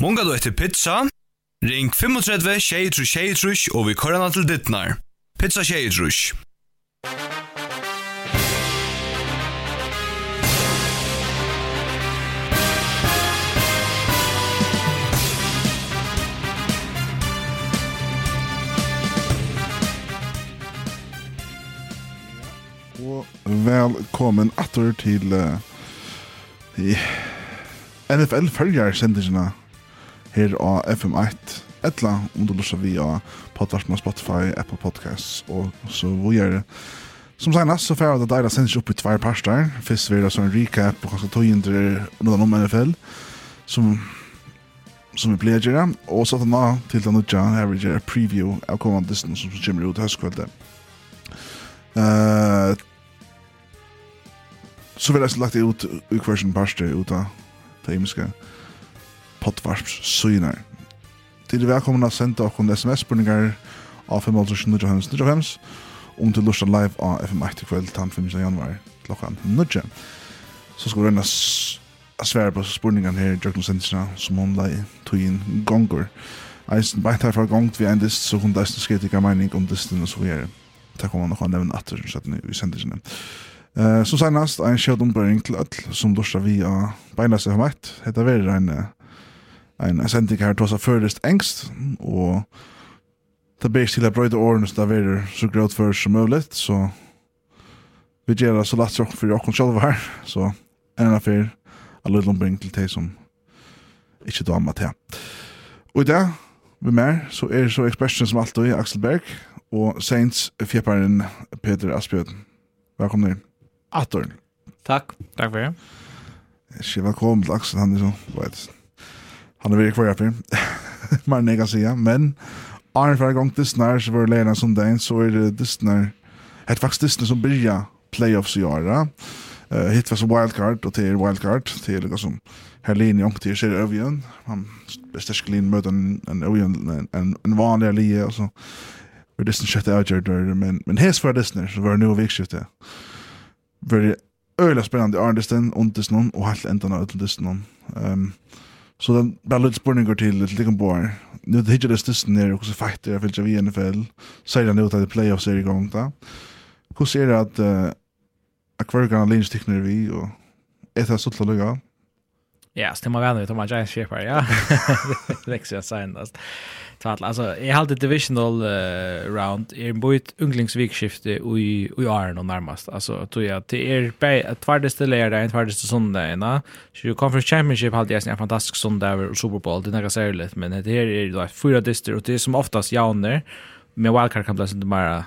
Munga du etter pizza, ring 35 23 23 og vi kører til dittnar. Pizza 23. Og velkommen atter til uh, NFL følger sendingene her av FM1 etla om du lusar via av Spotify, Apple Podcasts og så vi er Som senast så færa det deira sendes upp i tvær parster. Fyrst vi er så en recap og kanskje tøyinder noen om NFL som, som vi pleier gjøre. Og så til nå til den utja her vi gjør preview av kommande distan som kommer ut høstkveldet. Uh, så vil jeg lagt det ut i hver sin parste ut av det imenske. Uh, potvarps synar. Til er velkommen å sende dere sms-spurningar av 5.9.9.9.9 om til lusta live av FM8 i kveld den 5. januar klokkan 9. Så skal vi røyna svære på spurningan her i Jørgen Sendisna som hun lai tog inn gonger. Eisen beint herfra gongt vi en dist så hun deisen skrevet ikke mening om disten og så videre. Takk om han nok har nevnt atter i Sendisna. Uh, som senast, ein kjød ombering til öll som lusta vi av beinleis FM8. Hetta veri regne en sending her tåsa først engst, og det blir til å brøyde årene som det er så grått for som mulig, så vi gjør det så lett som for åkken selv her, så en av fyr, a little ombring til de som ikke damer til. Og i det, vi mer, så er det så ekspersen som alltid, Axel Berg, og Saints fjepparen Peter Asbjørn. Velkommen inn. Atorn. Takk. Takk for det. Ikke velkommen til Axel, han er så, vet du. Han er virkelig kvar Mer enn jeg kan säga. Men Arne for en gang Disney så var det Lena som den så er det Disney. Ett faktisk Disney som börjar playoffs i år. Ja. Uh, hit var wildcard och till wildcard till liksom som här linje om til ser øvjen. Han bästa linje møter en en øvjen, en en, en vanlig linje og så. var det skötte out där men men här for Disney så var det nu vikskjøttet. Var det öliga spännande Arnesten och Disney och helt ändan ut till Disney. Ehm um, Så den bara lite spurningar till till Lincoln Boar. Nu det hittar det stösten ner och så fighter jag vill ju NFL. Säger han ut att det playoffs är igång då. Hur ser det att uh, Aquarian Lynch tecknar vi och ett har sålt lugga. Ja, stämmer väl nu, Thomas Giants Shepard, ja. Det växer jag signast. Tvall, alltså jag hade divisional uh, round är en bojt unglingsvikskifte i i Arn och närmast. Alltså tror jag det är på att tvardaste lärare en tvärdeste söndag ena. Så ju conference championship hade jag en fantastisk söndag över Super Bowl det några säger lite men det här är då fyra dister och det är som oftast jauner med wildcard kan bli sånt bara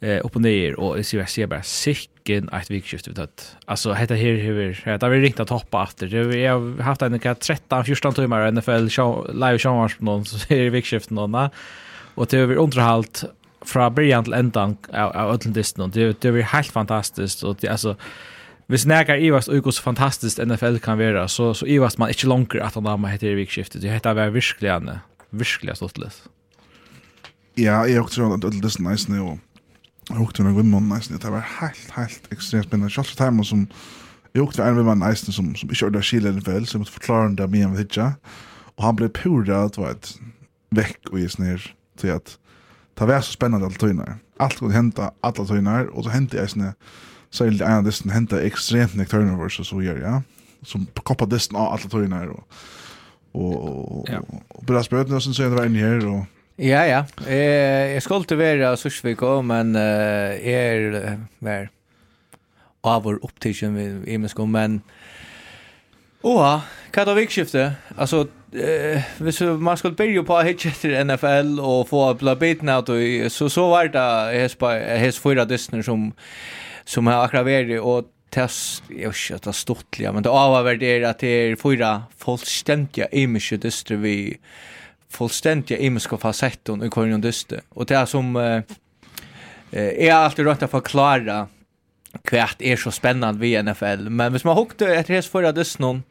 eh upp och ner och i ser bara sick gen ett vikskift vi tött. Alltså heter här hur det har vi ringt att hoppa efter. Det har haft en 13 14 timmar NFL show live show på någon så är vikskift någon och det över underhållt från början till ändan av öllen distan. Det det är helt fantastiskt och det alltså Hvis nægar Ivast og hvor fantastisk NFL kan være, så, så Ivast man ikke langer at han har heter i vikskiftet. Det heter være virkelig, virkelig stått. Ja, jeg har også trodd at det er nice og Jeg åkte under vimmen nesten, det var helt, helt ekstremt spennende. Kjalt for timen som, jeg åkte under vimmen nesten som, som ikke ordet skil eller vel, så jeg måtte forklare det med en vidtja. Og han ble pura, det var et vekk og gis ner til at det var så spennende alle tøyner. Alt kunne hente alle tøyner, og så hente jeg sånne, det en av disten hente ekstremt nek turnovers og så gjør, ja. Som koppa disten av alle tøyner og, og, og, og, og, og, og, og, og, og, og, og, og, og, Ja, ja. Jeg, jeg skulle være Sørsvik også, men uh, jeg er mer av vår opptidsen i, i men Oha, hva er det vikskiftet? Altså, eh, hvis man skulle begynne på å hitje etter NFL og få bla biten av det, så, så var det hans fyra distner som, som har akkurat vært, og test, jeg vet ikke at det er stortlig, men det avhverdig er at det er fyra fullstendige imiske distner vi fullständiga imiska facetten i kvarjon dyste. Och det är som eh, är alltid rätt att förklara kvärt är så spännande vid NFL. Men hvis man hukte ett res förra dysten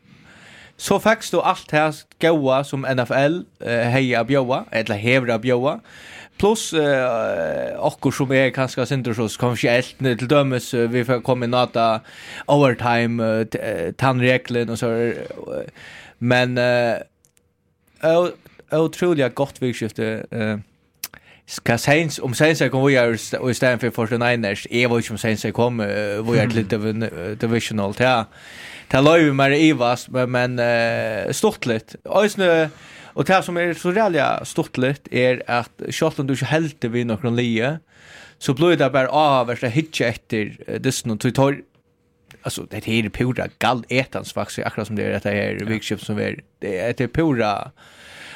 så faktiskt då allt här goa som NFL eh, heja bjöa, eller hevra bjöa. Plus eh och som är ganska synder så kanske helt till dömes vi får komma nata overtime uh, och så men eh otroligt gott vikskifte. Eh ska Saints om Saints kommer vi är i stan för 49ers är vet inte om Saints kommer vi är lite divisional ja. Ta lov med Ivas men men eh stort lite. Alltså och det som är så reellt stort lite är att Scotland du inte helt vi någon lie. Så blir det bara av värsta hitcha efter Disney och tar alltså det här är pura gall etans faktiskt akkurat som det är detta här vikskift som är det är pura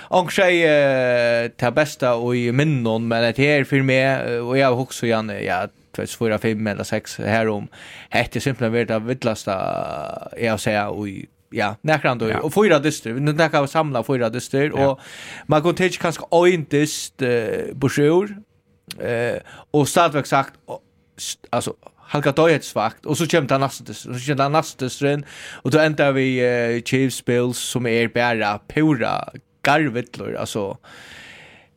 Och sig ta bästa och i minnen men det här för mig och jag också Jan ja 24 5 eller 6 här om det hette simpelt vet det villasta jag säger och ja, näkran då. Ja. Och fyra dyster. Nu näkar vi samla fyra dyster. Ja. Och man kan till kanske en dyst eh, på sjur. Eh, och stadväg sagt, och, alltså halka døyhetsvakt, og så kommer det neste dyster, så kommer det neste strøn, og då ender vi uh, Chiefs Bills, som er bare pura garvittlor, alltså.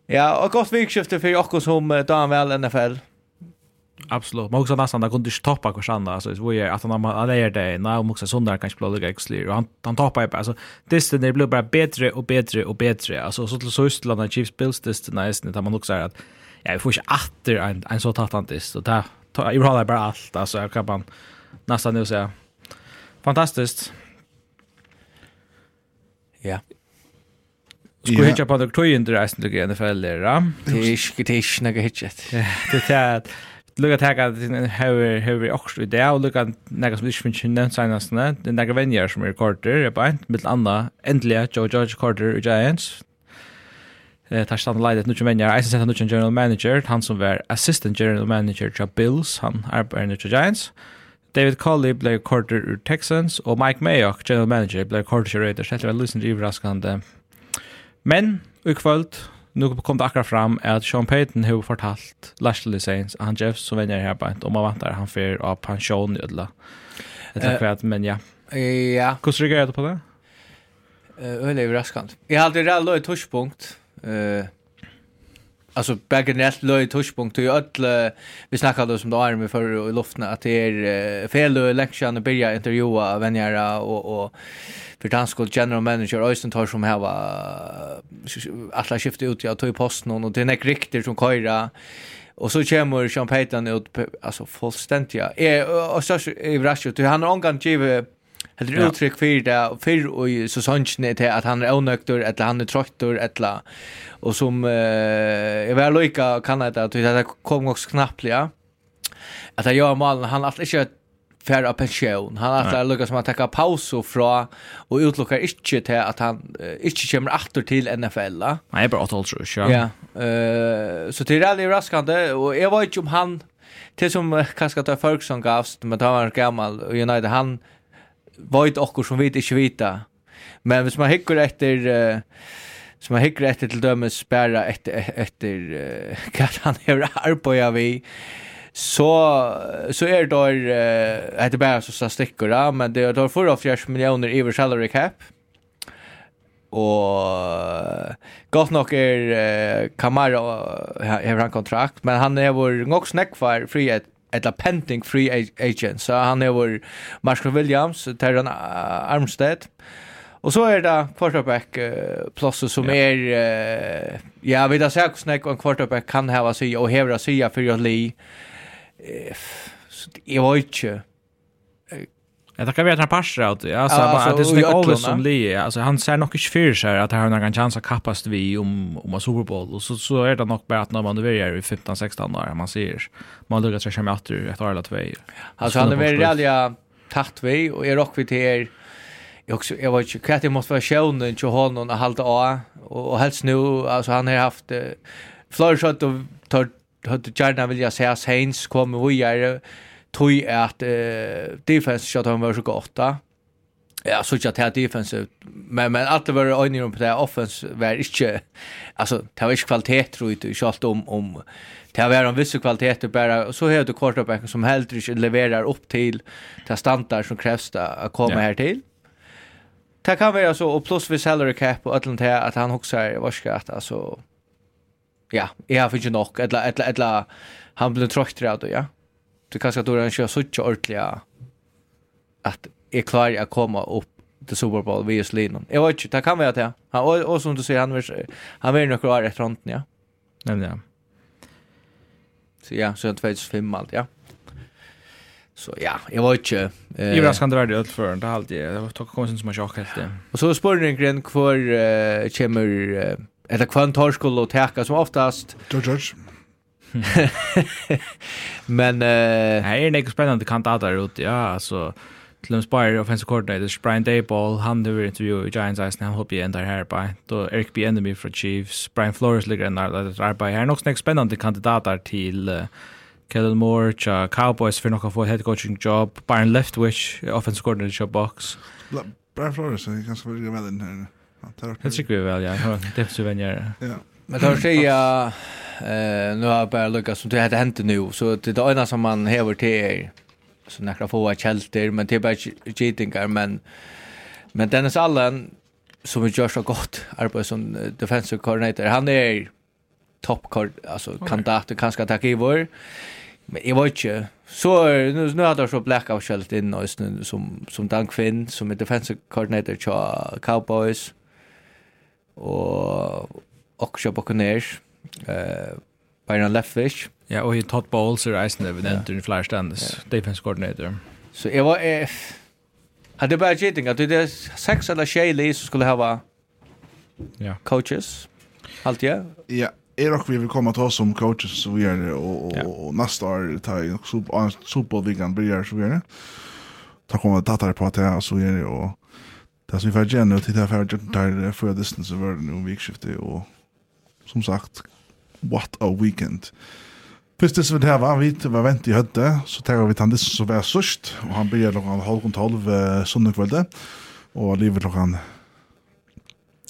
Ja, och gott vikskifte för Jakob som då han väl NFL. Absolut. Man också nästan där kunde stoppa kvar andra alltså det var ju att han hade är det när han också sundar kanske blir lika exlir och han han tappar ju alltså det det blir bara bättre och bättre och bättre alltså så till så Östland Chiefs Bills det nice när man också säger att ja vi får inte åter en en så tattantis så där jag har bara allt alltså jag kan bara nästan nu säga fantastiskt. Ja. Skulle hitta på det tog inte resten till NFL där. Det är inte det är inte något hitchet. Det är att Lukka teka hefur hefur okkur också dag och lukka nega som inte finns nevnt senast det er nega venjar som er Carter er beint, mitt andra endelig Joe George Carter i Giants. Eh tar stanna leidet nu venjar. Eisen sent nu general manager han som var assistant general manager til Bills han arbeider nu til Giants. David Colley ble Carter ur Texans og Mike Mayock general manager ble Carter i Raiders. Det var lusent i Men i kvöld, nu kom det akkurat fram at Sean Payton har fortalt Lashley Saints han Jeff som vänner här bara om man vantar han för av pension ödla. Jag är att men ja. Ja. Hur reagerar du på det? Eh öle överraskande. Jag hade det alltså ett touchpunkt. Eh alltså bagenelt löj touchpunkt i öll vi snackade som då är med för i luften att det är fel och lektion att börja intervjua vänjara och och för dansk general manager Øystein tar som här var alla skifte ut jag tog i posten och det är riktigt som köra. Och så kommer Sean Payton ut, alltså fullständiga. Jag är störst i Rasha, han har omgång givet Helt ja. uttryck för det för och så sånt inte till att han är onöktor eller han är tröttor eller och som eh jag väl lika Kanada, det att det kom också knappt ja. Att jag gör mål han att inte fer av pension. Han har alltid lukka som att taka paus och fra och utlockar inte till att han uh, inte kommer åter till NFL. Nej, bara åt tror så. Ja. Uh, så det är alldeles raskande och jag vet ju om han till som uh, kanske tar folk som gavs men han var gammal och United han vet också som vet inte vita. Men hvis man hickar etter uh, som man hickar efter til dømes spärra etter, etter uh, hva han har arbeidet vi, så, så er det der, uh, etter bara så stickor da, men det tar för av 4 millioner i salary cap, og godt nok er uh, Kamara uh, har han kontrakt, men han er vår nok snakk for frihet eller pending free agent. Så han er vår Marshall Williams, Terran Armstead. Og så er det quarterback plus som ja. er, uh, ja, vi där ser snack en quarterback kan ha sig og hävra sig för Lee. jeg vet ikke, Ja, det kan vara att han passar ut. Alltså, ja, alltså, det är sådana Oles som Lee. Alltså, han ser nog inte för sig att han har någon chans att kappas vi om, om en Super Bowl. Och så, så är det nog bara att när man nu är i 15-16 år, man ser, man lyckas sig med åter ett år eller två. Alltså, han är väldigt rejäliga tatt vi och är rock till er. Jag också, jag vet inte, Katja måste vara sjönen till honom och halta av. Och, och helst nu, alltså han har haft Uh, flera och tar, Hade gärna vilja säga tar, kommer tar, tar, tog att eh, defense shot han var så gott Ja, så jag tar defensivt, Men men att det var öjning på det offense var inte alltså det var inte kvalitet tror jag inte om om det var en viss kvalitet bara så har du quarterback som helt inte levererar upp till till standard som krävs att komma ja. här till. Det kan vara så och plus vi salary cap och allt det att han också är vad ska att alltså ja, jag har inte nog eller eller eller han blir trött av det, ja du kanske då den kör så ordentligt att är klar att komma upp till Super Bowl vid just linan. Jag vet inte, det kan vara det. Han, och, och som du säger, han är, han vill nog klar rätt hånden, ja. Nämligen, ja. Så ja, så 2005 allt, ja. Så ja, jag vet inte... Eh, Ibland ska inte vara det för det har alltid, Det var tog konsen som har tjock helt det. Och så spårningen kvar eh, kommer... Eh, eller kvantarskola och täcka som oftast... George George. Men eh här är några spännande kandidater ut. Ja, alltså till en spire offensive coordinator Brian Dayball, han nu intervju i Giants Eyes hope you end här på. Då Eric B. Enemy for Chiefs, Brian Flores ligger ändar där på. Här något också spännande kandidater till uh, Kellen Moore, cha Cowboys för några få head coaching job, Byron Leftwich, offensive coordinator job box. Brian Flores, han kanske vill gå med den här. Det tycker vi väl, ja. Det är så vänjer. Ja. Men då säger jag eh nu har jag bara Lucas som det hade hänt nu så det är ena som man häver till er. Så några få kälter men det är bara cheatingar men men Dennis Allen som gör så gott arbetar som defensive coordinator han är topp alltså kandidat och kanske attack i vår men jag vet inte. Så nu nu har det så blackout shellt in och som som Dan Quinn som är defensive coordinator för Cowboys. Och Oksha Buccaneers, eh, Byron Leftwich. Ja, og i Todd Bowles er eisen evident i flere stands, defense coordinator. Så jeg var, eh, hadde bare cheating, at det er seks eller tjej li som skulle hava ja. coaches, alt ja. Ja, er och vi vill komma till oss som coaches så vi är och, och, ja. och nästa år tar jag fotbollsveckan blir så vi är det. Ta kommer tattare på att jag så är det och det som vi får igen nu till det här för att ta för distance över nu vikskiftet och som sagt, what a weekend. Fyrst det vil var, vi var vent i hødde, så tar vi tann dissen som var sørst, og han blir klokkan halv og tolv uh, søndag og livet klokkan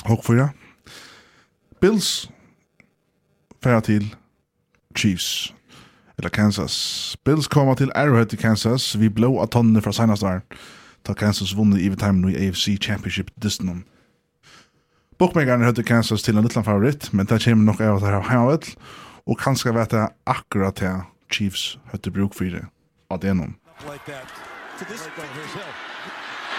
halv fyra. Bills færa til Chiefs, eller Kansas. Bills kommer til Arrowhead i Kansas, vi blå av tonne fra senast var, da Kansas vunnet i overtime i AFC Championship distan. Bookmakerne høtte Kansas til en liten favorit, men det kommer nok av at det er heimavet, og kanskje vet jeg akkurat til Chiefs høtte bruk for det av det noen.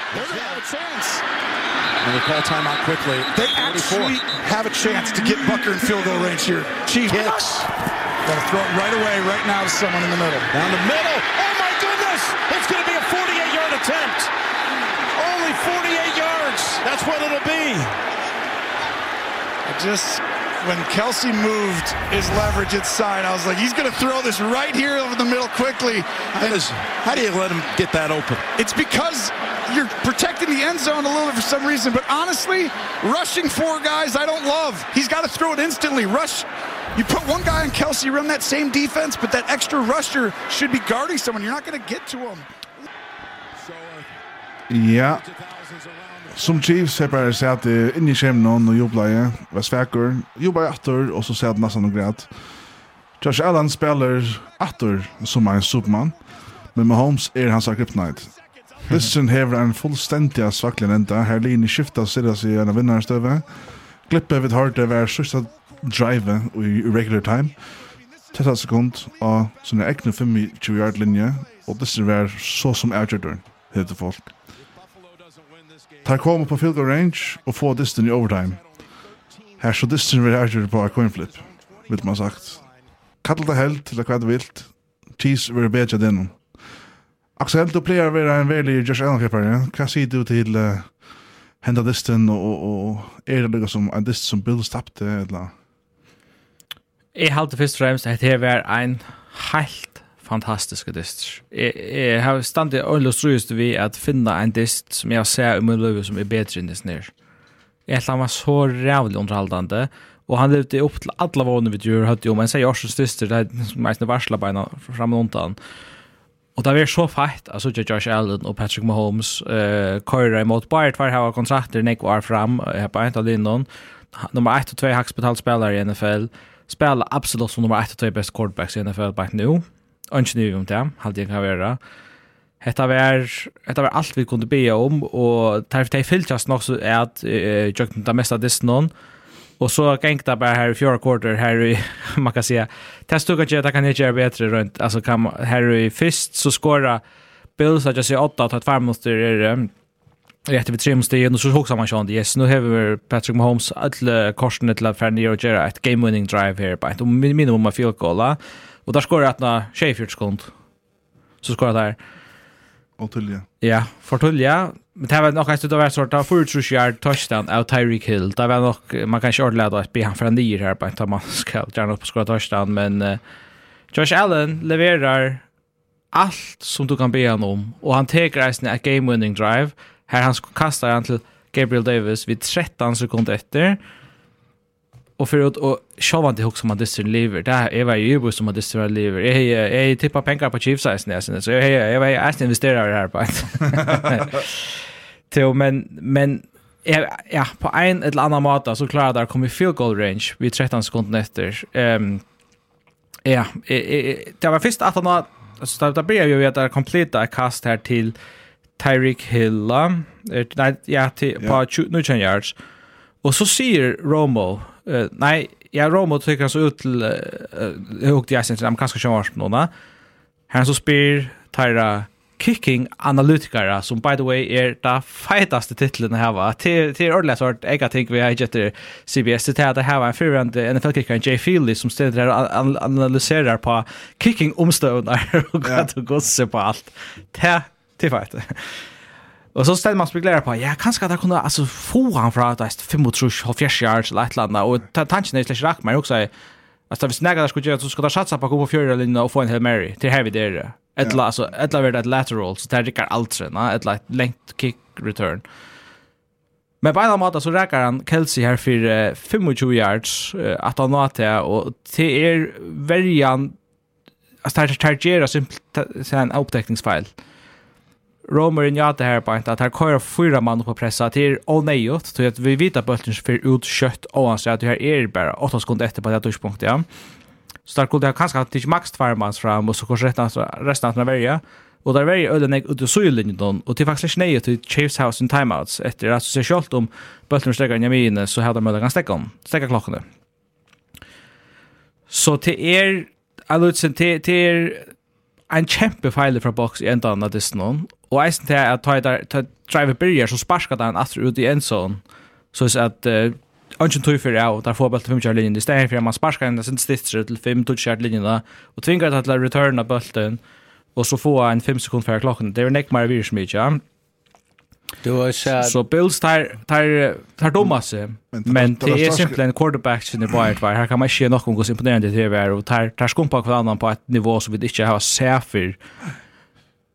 They're going to have a chance. And they call timeout quickly. They actually have a chance to get Bucker in field goal range here. Chiefs. Hicks. Going to throw it right away, right now to someone in the middle. Down the middle. Oh my goodness! It's going to be a 48-yard attempt. Only 48 yards. That's what it'll be. I just when Kelsey moved his leverage at side, I was like, he's going to throw this right here over the middle quickly. How, does, how do you let him get that open? It's because you're protecting the end zone a little bit for some reason, but honestly, rushing four guys, I don't love. He's got to throw it instantly. Rush. You put one guy on Kelsey, run that same defense, but that extra rusher should be guarding someone. You're not going to get to him. Ja. Som Chiefs har bare sett uh, i skjemnen og jublet jeg, var svekker, jublet jeg atter, og så sett nesten noe greit. Josh Allen spiller atter som en superman, men Mahomes er hans kryptonite. Listen hever en fullstendig svaklig enda, her linje skiftet sida seg en av vinnarstøvet. Glippet vidt hardt var sørste drive i regular time, 30 sekund av sånne egne 25-yard linje, og disse var så som avgjørter, heter folk. Tar kom på field goal range og få distan i overtime. Her så distan vil avgjøre på en coin flip, vil man sagt. Kattel det held til hva det vilt. Cheese vil bedre den. Axel, du pleier å være en veldig Josh Allen-klippere. Hva sier du til uh, henda distan og, og, og er det liksom som en dist som Bills tappte eller? Jeg halte først og fremst at det var en helt fantastiske dyster. Jeg, jeg har standig øyne strøyest vi at finna en dist som jeg ser i min liv som er bedre enn dysten her. Jeg han var så rævlig underhaldande, og han levde opp til alle vågene vi gjør høyt jo, men sier Jorsens dyster, det er meisne varsla beina fram og undan. Og det var så fett, altså ikke Josh Allen og Patrick Mahomes uh, køyre imot, bare tvær hava kontrakter nek var fram, jeg på en av linjen, nummer 1 og 2 haks betalt spillere i NFL, spela absolut som nummer 1 och 2 best quarterbacks i NFL back nu ønskene om det, halte jeg kan være. Hetta var, hetta var alt vi kunde be om, og derfor det fylltjast nok så er at jeg kjøkken det meste av Disneyn, og så gikk det bare her i fjorda kvarter, her i, man kan si, det stod ikke, det kan jeg gjøre bedre rundt, altså kan, her i først så skåret Bills, at jeg sier 8, at fem minutter er det, rätt vid tre måste ju så också man kände yes nu har vi Patrick Mahomes alla korsen till att färna och göra ett game winning drive här på ett minimum av field goal Och där skorar att när Sheffield skont. Så skorar där. Och Tullia. Ja, för Tullia. Men det var nog en stund av en sort av förutsuskjärd touchdown av Tyreek Hill. Det var nog, man kan ikke ordentligt att be han för en her, här på en man ska gärna upp och skora touchdown. Men uh, Josh Allen levererar allt som du kan be han om. Och han teker en ett game-winning drive. Här han kastar han till Gabriel Davis vid 13 sekunder efter och för att och själva inte hooks som man disser lever där är vad ju som man disser lever jag jag, jag tippar pengar på Chiefs nästan nästan så jag jag jag är investerare här på till men men ja på en eller annan måte så klarar där kommer field goal range vid 13 sekunder efter ehm um, ja det var först att han så där blev ju att det kompletta kast här till Tyreek Hill. Nej, ja, till på 20 yards. Och så ser Romo Uh, nei, ja, Romo tykker han så ut til, uh, jeg hukte jeg sin til amerikanske kjønvarsen nå, Han så spyr Tyra Kicking Analytikere, som by the way er det feitaste titlen jeg har. Til, til ordentlig svart, jeg har tenkt vi har ikke CBS, til at jeg var en fyrrende NFL-kicker, Jay Feely, som stedet her an analyserer på kicking-omstøvner og hva du gosser på alt. Det er feit. Och så ställer man spekulerar på, ja, kanske att han kunde alltså få han från att det är 5 och 70 år till ett. Och tanken är slags rakt, men också Alltså hvis nägar skulle göra så ska det satsa på att gå på fjärde linjen och få en Hail Mary. till här vid det Ett Ettla alltså ettla vart ett lateral så där rycker allt sen, ett Ett length kick return. Men på en måte så räcker han Kelsey här för 25 yards att han nåt det och det är verjan det starta chargera simpelt en upptäckningsfile. Mm Romer in jata här på att här kör fyra man på pressa till all nejot så att vi vet att bulten för ut kött och han säger att det här är bara åtta sekunder efter på det touchpunkt ja. Så där kunde jag kanske att max två man fram och så kanske resten resten av välja. Och där var ju öden ut och såg då och till faktiskt nej till Chiefs house in timeouts efter att så självt om bulten stäcker jag min så hade man kan stäcka om stäcka klockan. Så till er alltså till till en kjempe feil fra boks i enda av disse Og eisen til at ta et drive byrjar, så sparska den aftur ut i endzone, så is at Anchen tog för jag där får bollen 5 linjen det stänger för man sparkar ända sen stitcher till 5 touch yard linjen där och tvingar att att returna bollen och så få en 5 sekund för klockan det är näck mer virus mycket ja. Du har sett så Bills tar tar tar dumma sig. Men det är simpelt en quarterback som är wild var här kan man se någon gå imponerande det är och tar tar skumpa på annan på ett nivå som vi inte har sett för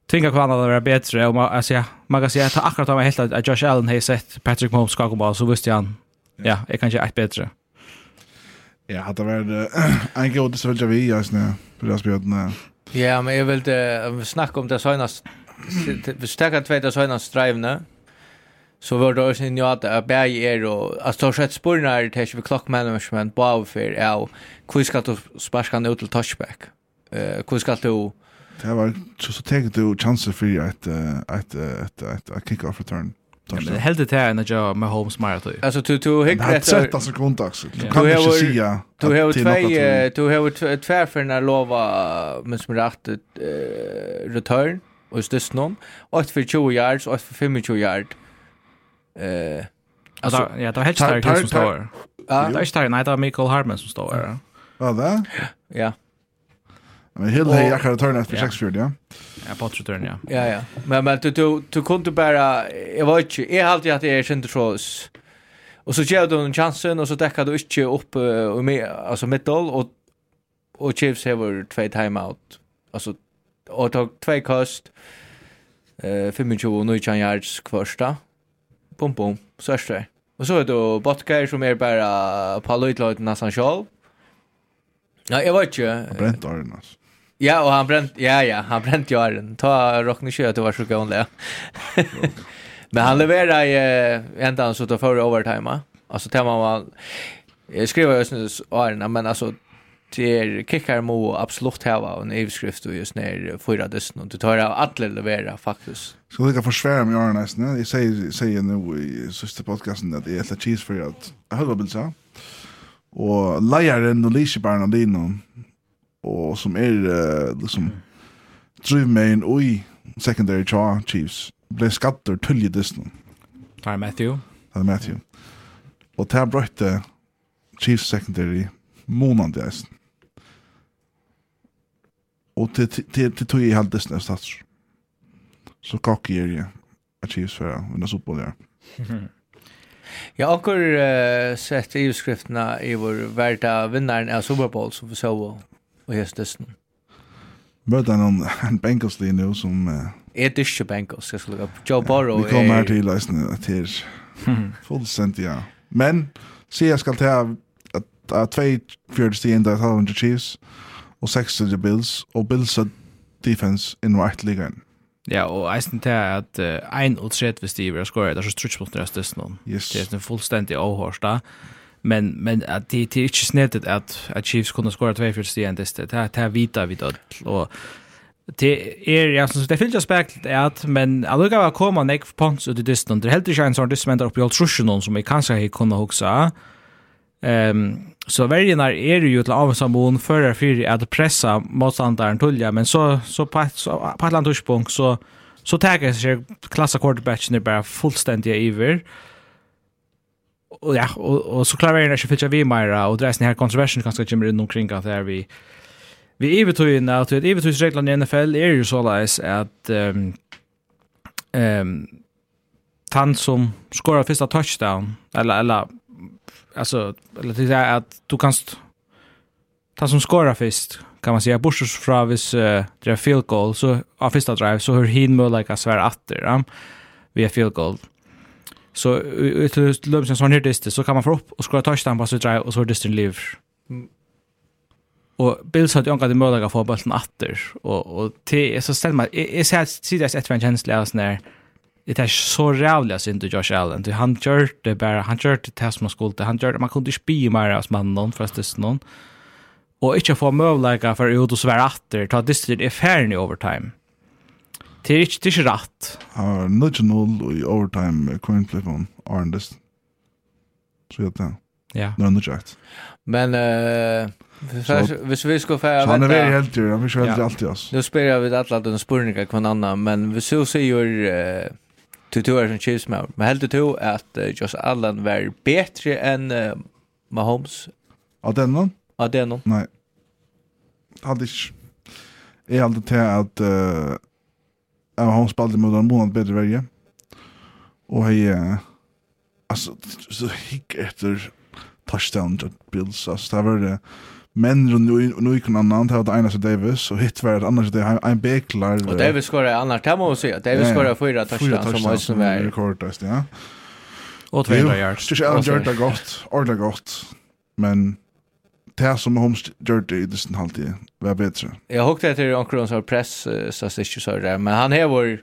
tänka på annat vara bättre om man alltså ja, man kan säga att akkurat har man helt att Josh Allen har sett Patrick Mahomes skaka ball så visste han. Ja, jag kanske är bättre. Ja, det var en god så vill vi just nu på det spelet. Ja, men jag vill uh, snacka om det senast vi stäcker två det senast drivna. Så var det också en att bäj är och att ta skett spåren är till vi clock management på för ja, hur ska du sparka ner till touchback? Eh, hur ska du Det var så så tänkte du chanser för att att att att kick off return. Ja, men helt det här när jag med Holmes Marathon. Alltså du du hick rätt. Det är alltså kontax. Du kan inte se. Du har två du har två för när lova men som rätt return och just det någon och för 20 yards och för 25 yard. Eh alltså ja, det var helt starkt som står. Ja, det är starkt. Nej, det är Michael Hartman som står. Ja, va? Ja. Men Hill hej jag har turnat för 6 ja. Ja, på return ja. Ja ja. Men men du du du kunde bara jag var inte jag har alltid att jag kände så Och så gav du en chansen och så täckte du inte upp och med alltså middel och och Chiefs har två timeout. Alltså och tog två kast. Eh 25 och 19 yards första. Pum pum. Så är det. Och så är det Botker som är bara på löjtlöjt nästan själv. Ja, jag vet inte. Brent Arnas. Ja, och han bränt ja ja, han bränt ju arren. Ta rockna kött det var så gående. Men han levererar ju ända så då för overtime. Alltså tar man var jag skriver just nu arren, men alltså det kickar mo absolut hava en överskrift och just när förra dessen och du tar av alla levera faktiskt. Så det kan försvära mig Arne nästan. Jag säger säger nu i sista podcasten att det är ett cheese för att höra bilsa. Och lejaren och lisjebarnen och och som är uh, liksom driv main oj secondary char Chiefs blev skatter tullje ju distan. Tar Matthew. Tar Matthew. og det er brøyte Chiefs secondary månande alltså. Och til til tog i halv distan stats. Så kakig är jeg at Chiefs för att vinna fotboll. Ja, och uh, sett i skrifterna i vår värda vinnaren av Super Bowl som vi såg og jeg det. Møter han en Bengals lige nu som... Uh, er det ikke Bengals, jeg skulle lukke opp. Joe Burrow er... Vi kommer her til løsene til fullstendig, ja. Men, sier jeg skal ta at 2-4 stien der 1200 Chiefs og seks til Bills, og Bills er defense i right ligaen. Ja, og eisen til at uh, 1 og tredje hvis de vil skåre, det er så strutsmålet deres noen. Yes. Det er en fullstendig avhørst da men men att det det är inte snett att att Chiefs kunde skora två för stien det det här här vita vid och det är jag som det finns aspekt är att men alltså var komma nek points ut i distan det helt inte en som ändar upp i altrusion någon som jag kanske har kunnat huxa ehm så väljarna är ju till av som hon för att pressa motståndaren tullja men så så på så på ett landspunkt så så tar sig klassa quarterbacken bara fullständigt över och ja och, och så klarar jag inte fylla vi mera och det är här kontroversen kanske kommer runt omkring att det vi vi är betydande att det är reglerna i NFL är ju så läs att ehm ehm tant som skorar första touchdown eller eller alltså eller det är att du kan tant som skorar först kan man säga bortsett från vis uh, det är field goal så av första drive så hur hin möjligt att svära åter ja, via field goal. Så ut lums en sån här är så kan man få upp och skora touchdown på så drive och så är distan liv. Och Bills hade ju angat i möjliga få bollen åter och och till så ställer man är så här sidas ett vengeance läs när det är så rävliga synd till Josh Allen. Du han gör det bara han gör det test man skulle han gör man kunde spy mer as man någon förstås någon. Och inte få möjliga för ut och svära åter ta distan i fair i overtime. Det er ikke, det er ikke rett. Han Ja, 0-0 i overtime coin flip on Arndest. Så jag tänkte. Ja. Det var nudge rätt. Men Så- Hvis vi skal få... Så han er veldig heldig, han er ikke heldig alltid, ass. Nå spyr jeg vidt alle den spurninga hver annan, men hvis du sier uh, du to er som Chiefs med, men heldig du at uh, Josh Allen var betre enn uh, Mahomes? Av denne? Av den noen? Nei. Hadde ikke. Jeg hadde til at jag har spelat mot en månad bättre Og Och uh, altså, så hikk etter touchdown til Bills altså, det var det men nu nu kan annan ta det ena så Davis och hit var det annars det är en beklar Och Davis skorade annars det måste jag säga. Davis skorade fyra touchdowns som var som var rekordast ja. Och 200 yards. Det är ju gott, ordentligt gott. Men det som Holmes gjør det i nesten halvtid, var bedre. Jag hukte etter omkron som press, så det så där men han har vår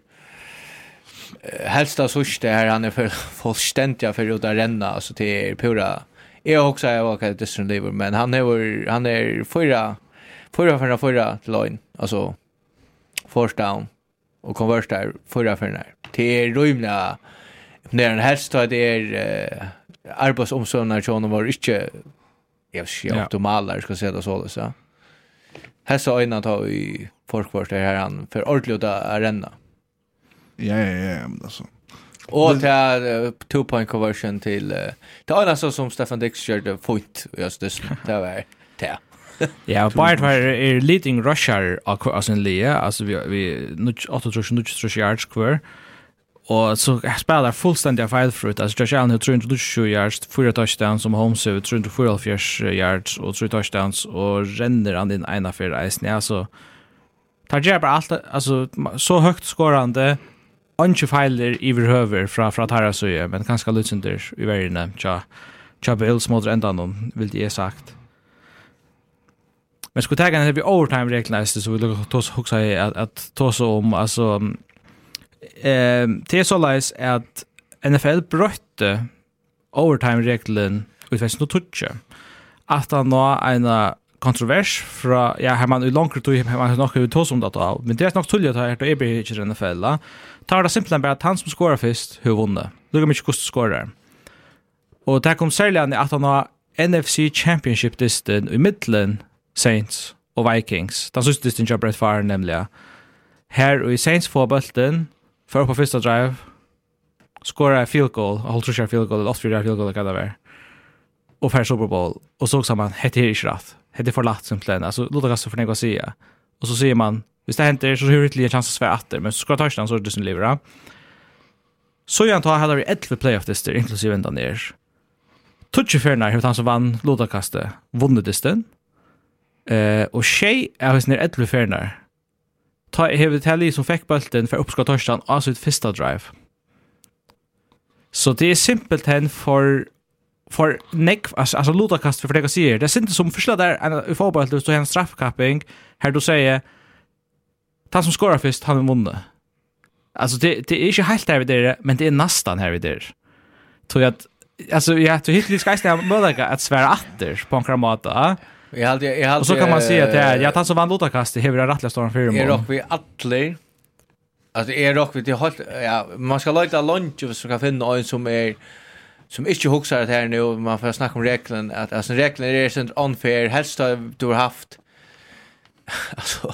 helst av sørste her, han er fullstendig for å renna, altså til pura. Jeg har også jeg var ikke distant liver, men han er, han er fyra, fyra, fyra, fyra til løgn, altså first down og convert der fyra, fyra, til rymna, när han helst at det er arbeidsomsøvner, så han var inte jag ser ja. optimala ska säga det så alltså. Ja. Här så innan tar vi folkvart det här han för ordentligt att arena. Ja ja ja men alltså. Och det är uh, two point conversion till uh, det är alltså som Stefan Dix körde fot just det det var det. Ja, Bayern var er leading rusher av sin lia, altså vi, vi 8-3-9 yards kvar, Och så spelar fullständiga felfritt. Alltså Josh Allen har 327 yards, 4 touchdowns som Holmes har 344 yards och 3 touchdowns och ränner han in ena för isen. Alltså tar jag bara allt alltså så högt skorande Anki feiler från fra, fra så Søye, men kanskje lutsunder i verden, tja, tja Bills mot enda noen, vil det jeg sagt. Men skulle tänka när vi overtime-reglerna, så vill jag ta så också att att ta så om alltså ehm det är så läs att NFL brötte overtime-reglen no 2012 att han nå en kontrovers fra, ja, her man i langere tog, her man nok i tås om det da, men det er nok tullig at her til Eber ikke i NFL, da, tar det simpelthen bare at han som skorer fyrst, har vunne. Lukker mye kost skorer. Og det kom særlig an at han har NFC Championship-listen i middelen Saints og Vikings. Den synes listen ikke er brett faren, nemlig. Her og i Saints får bølten, För på första drive skora field goal, håll tror jag field goal, lost field field goal kada vara. Och för Super Bowl och så sa man hette inte rätt. Hette för lätt simpelthen. Alltså låt oss för något säga. Och så säger man, hvis det händer så hur ytterligare chans att svära åter, men så ska ta chansen så det som lever. Så jag antar hade vi 11 playoff tester inklusive ända ner. Tutsi Fernar, hur han så vann Lodakaste, vunnit distan. Eh, och tjej är hos ner 11 Fernar ta hever Telly som fick bulten för uppskott torsdagen av sitt första drive. Så det är simpelt hen för för neck alltså alltså luta kast för det jag säger. Det är inte som förslag där en fotboll så en straffkapping här du säger ta som skorar först han vinner. Alltså det det är inte helt där vid det men det är nästan här vid det. Tror jag att alltså jag tror hittills ska jag möjliga att svära åter på en kramata. Ja Jag hade jag hade Och så kan man se att det är jag tar så vann utakast det här rättliga står för mig. Är rock vi alla Alltså är rock vi till håll ja man ska lägga lunch och så kan finna en som är som inte huxar det här nu man får snacka om regeln att alltså regeln är sånt unfair helst du har haft alltså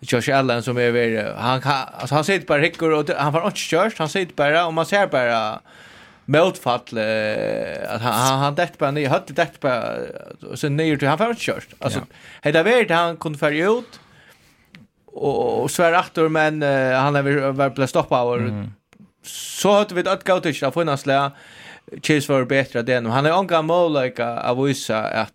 Josh Allen som är han alltså han sitter bara hickor och han får inte kört han sitter bara och man ser bara motfall eh, att han han, han dett bara ner hade dett bara och sen ner till han för kört. Alltså ja. hade varit han kunde färja ut och, och svär åter men uh, han har varit på stoppa och mm. så hade vi ett gå till för hans lä Chase var bättre den han har angan mål like av visa att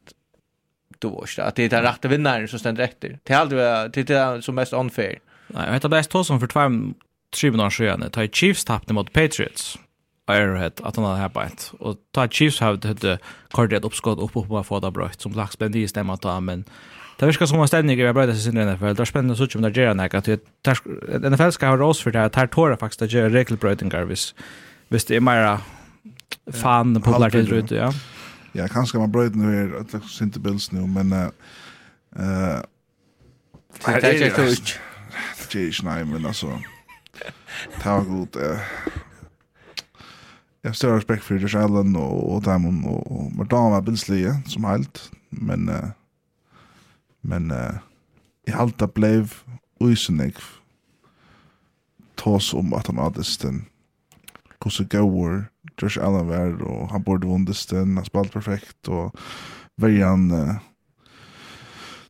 du vet att det är den rätta vinnaren som ständer efter. Det är aldrig det är som mest unfair. Nej, jag vet att det är så som för två tre månader sedan. Ta Chiefs tappade mot Patriots. Arrowhead att han hade häpat. Och ta Chiefs hade hade kardiet uppskott upp på att få det som lax blev det stämma ta men det verkar som en ställning i bra sig sin NFL. Där spännande så som där gör näka att NFL ska ha ros för det här tårar faktiskt att göra regelbrötingar vis. Visst det är mera fan på där ute ja. Ja, kanske man bröt nu är att synte bills nu men eh Det är ju inte. Det är ju inte, men alltså. Ta god jag har respekt för Josh Allen och, och Damon och, och Mardama Binsley som helt. Men, uh, men uh, jag har alltid blev uisenig tås om att han hade den hur går Josh Allen var och han borde vunnit den, han spalt perfekt och värjan uh,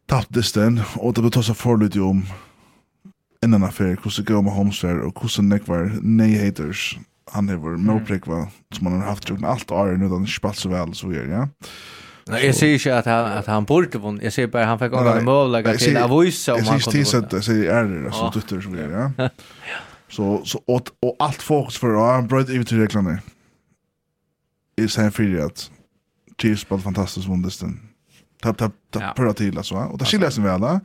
tapptes den och det betas för lite om innan affär hur så går med Holmes och hur så neck var nej haters han är vår moprik va som han har haft gjort allt år nu den spalt så väl så gör ja. Nej, jag säger inte att han att han borde vun. Jag säger bara han fick några mål lägga till Avois om han kunde. Jag säger inte så är det så dutter så gör ja. Så så och, och allt fokus för han bröt ut till reklamar. Är sen för att Chiefs spelade fantastiskt vundesten. Tapp tapp tapp på till alltså och det skiljer sig väl va.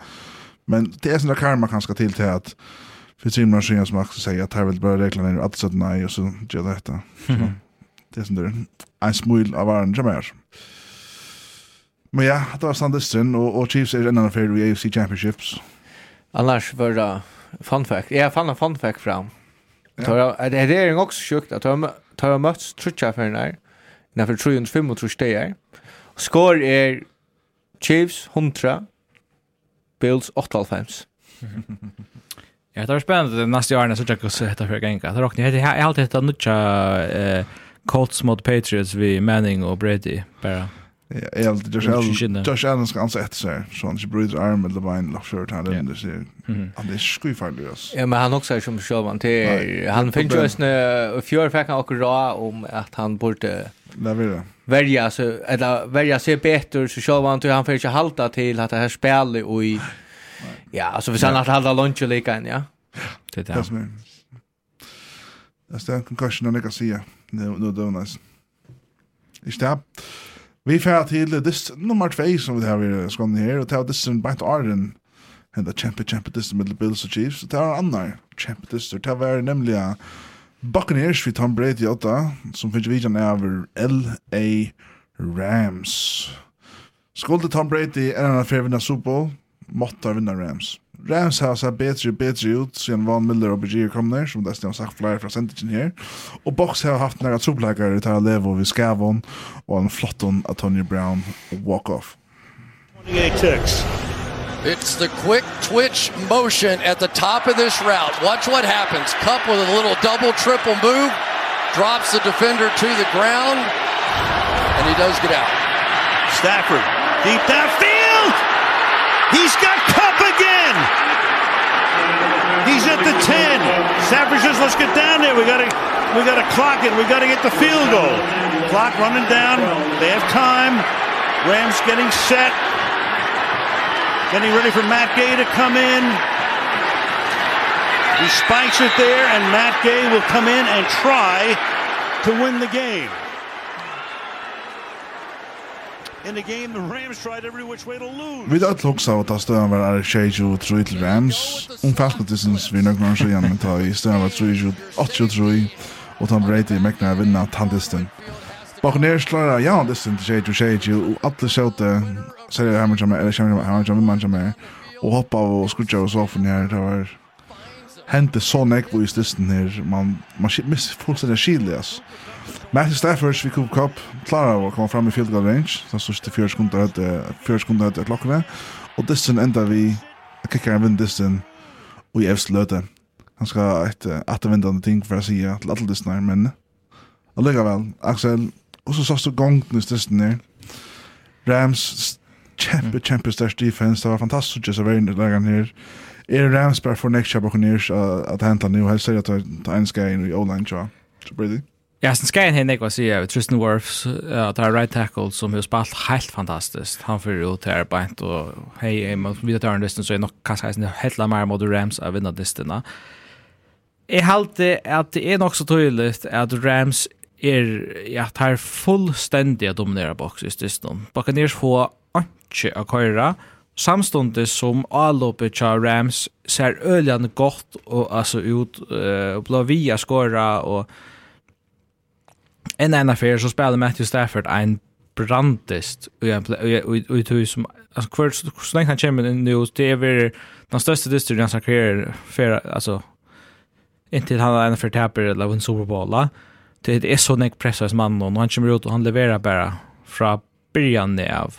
Men det är såna karma kanske till till att för timmar sedan som också säger att här vill bara reglerna att säga nej och så gör det detta. Det är som där. är en smul av varandra som är. Men ja, det var standardisten och, och Chiefs är en annan för i AFC Championships. Annars var det fun fact. Jag fann en fun fact fram. Ja. Det är det också sjukt att de har mötts trutcha för den här. När för 305 och trutcha är. Skår är Chiefs 100, Bills 8,5. Ja, det var spennende de neste årene, så tjekk oss etter for genga. Det råkne, jeg har alltid hittet nutja eh, Colts mot Patriots vi Manning og Brady, bare. Ja, jeg har Josh Allen, Josh Allen skal anse etter seg, så han ikke bryter arm eller bein, lagt skjørt han rundt, det sier, han er skuifarlig, ass. Ja, men han også er som sjåvan til, han finner jo en fjør fikk han akkurat om at han burde verja, eller verja seg betur, så sjåvan til han får ikke halda til at det her spelet og i Ja, alltså vi sen att hålla lunch och lika än, ja. Det där. Det är Det är en concussion och jag ser. Nu nu då nice. Ich hab vi får till this nummer 2 som vi har vi skon her og tað this bant Arden and the champion champion this middle Bills og Chiefs. Det er annar champion this der var nämligen Buccaneers vi Tom Brady åtta som finnes videoen över LA Rams. Skulle Tom Brady er en affær vinner Super Bowl måttar vinna Rams. Rams har sett bättre och bättre ut siden Van Miller og Bergier kom ner, som dessutom sagt flere fra Sentingen her. Og Box har haft några troblekare till Levo ved Skavon og en flotton av Tony Brown walk-off. 28 ticks. It's the quick twitch motion at the top of this route. Watch what happens. Cup with a little double triple move. Drops the defender to the ground. And he does get out. Stafford deep downfield. He's got Cup again. He's at the 10. Stafford says, let's get down there. We got to we got to clock it. We got to get the field goal. Clock running down. They have time. Rams getting set. Getting ready for Matt Gay to come in. He spikes it there, and Matt Gay will come in and try to win the game. in the game the Rams tried every which way to lose. Vi dalt hugsa at ta stóðan var Eric Shage og Troy til Rams. Um fast this is vi nok nær sjá men ta í stóðan var Troy og 83 og ta Brady McNair vinna tandisten. Buccaneers klara ja this til Shage og Shage og alle sjóta sér hammer jamar Eric Shage hammer jamar og hoppa og skutja og så for nær det var hente så nekk i stisten her, man, man miss fullstendig skidlig, ass. Matthew Stafford, vi kom kopp, klara å komme fram i field goal range, så stod det fjørs kunder etter, fjørs kunder etter klokkene, og disten enda vi, kikker en vind disten, og i evst løte. Han skal ha et ettervindende ting for å si til alle disten her, men allikevel, Axel, og så sast du gongten i disten her, Rams, kjempe, kjempe størst defense, det var fantastisk å se verden i dagen her, Er Rams bare for next chapter kunnish at hända nu helst sier at det er en ska in i online så blir det. Ja, sen ska han hända vad säger Tristan Wirfs att har right tackle som har spalt helt fantastiskt. Han för ut här bänt och hej man vid att han listan så är nog kanske inte helt mer mot Rams av vinna listan. Jag halte att det är nog så tydligt att Rams er ja tar fullstendiga dominera box i distan. Buccaneers få anke a køyra samstundes som avloppet til Rams ser øljande gott og altså ut uh, og blå via skåra og en ena affär så spelar Matthew Stafford en brandist och jag och och tog som alltså kvar så länge han kommer nu det är väl den största distrikten han sakrar för alltså inte han har en för tapper eller en Super Bowl det är så näck pressas man och han kommer ut och han levererar bara från början av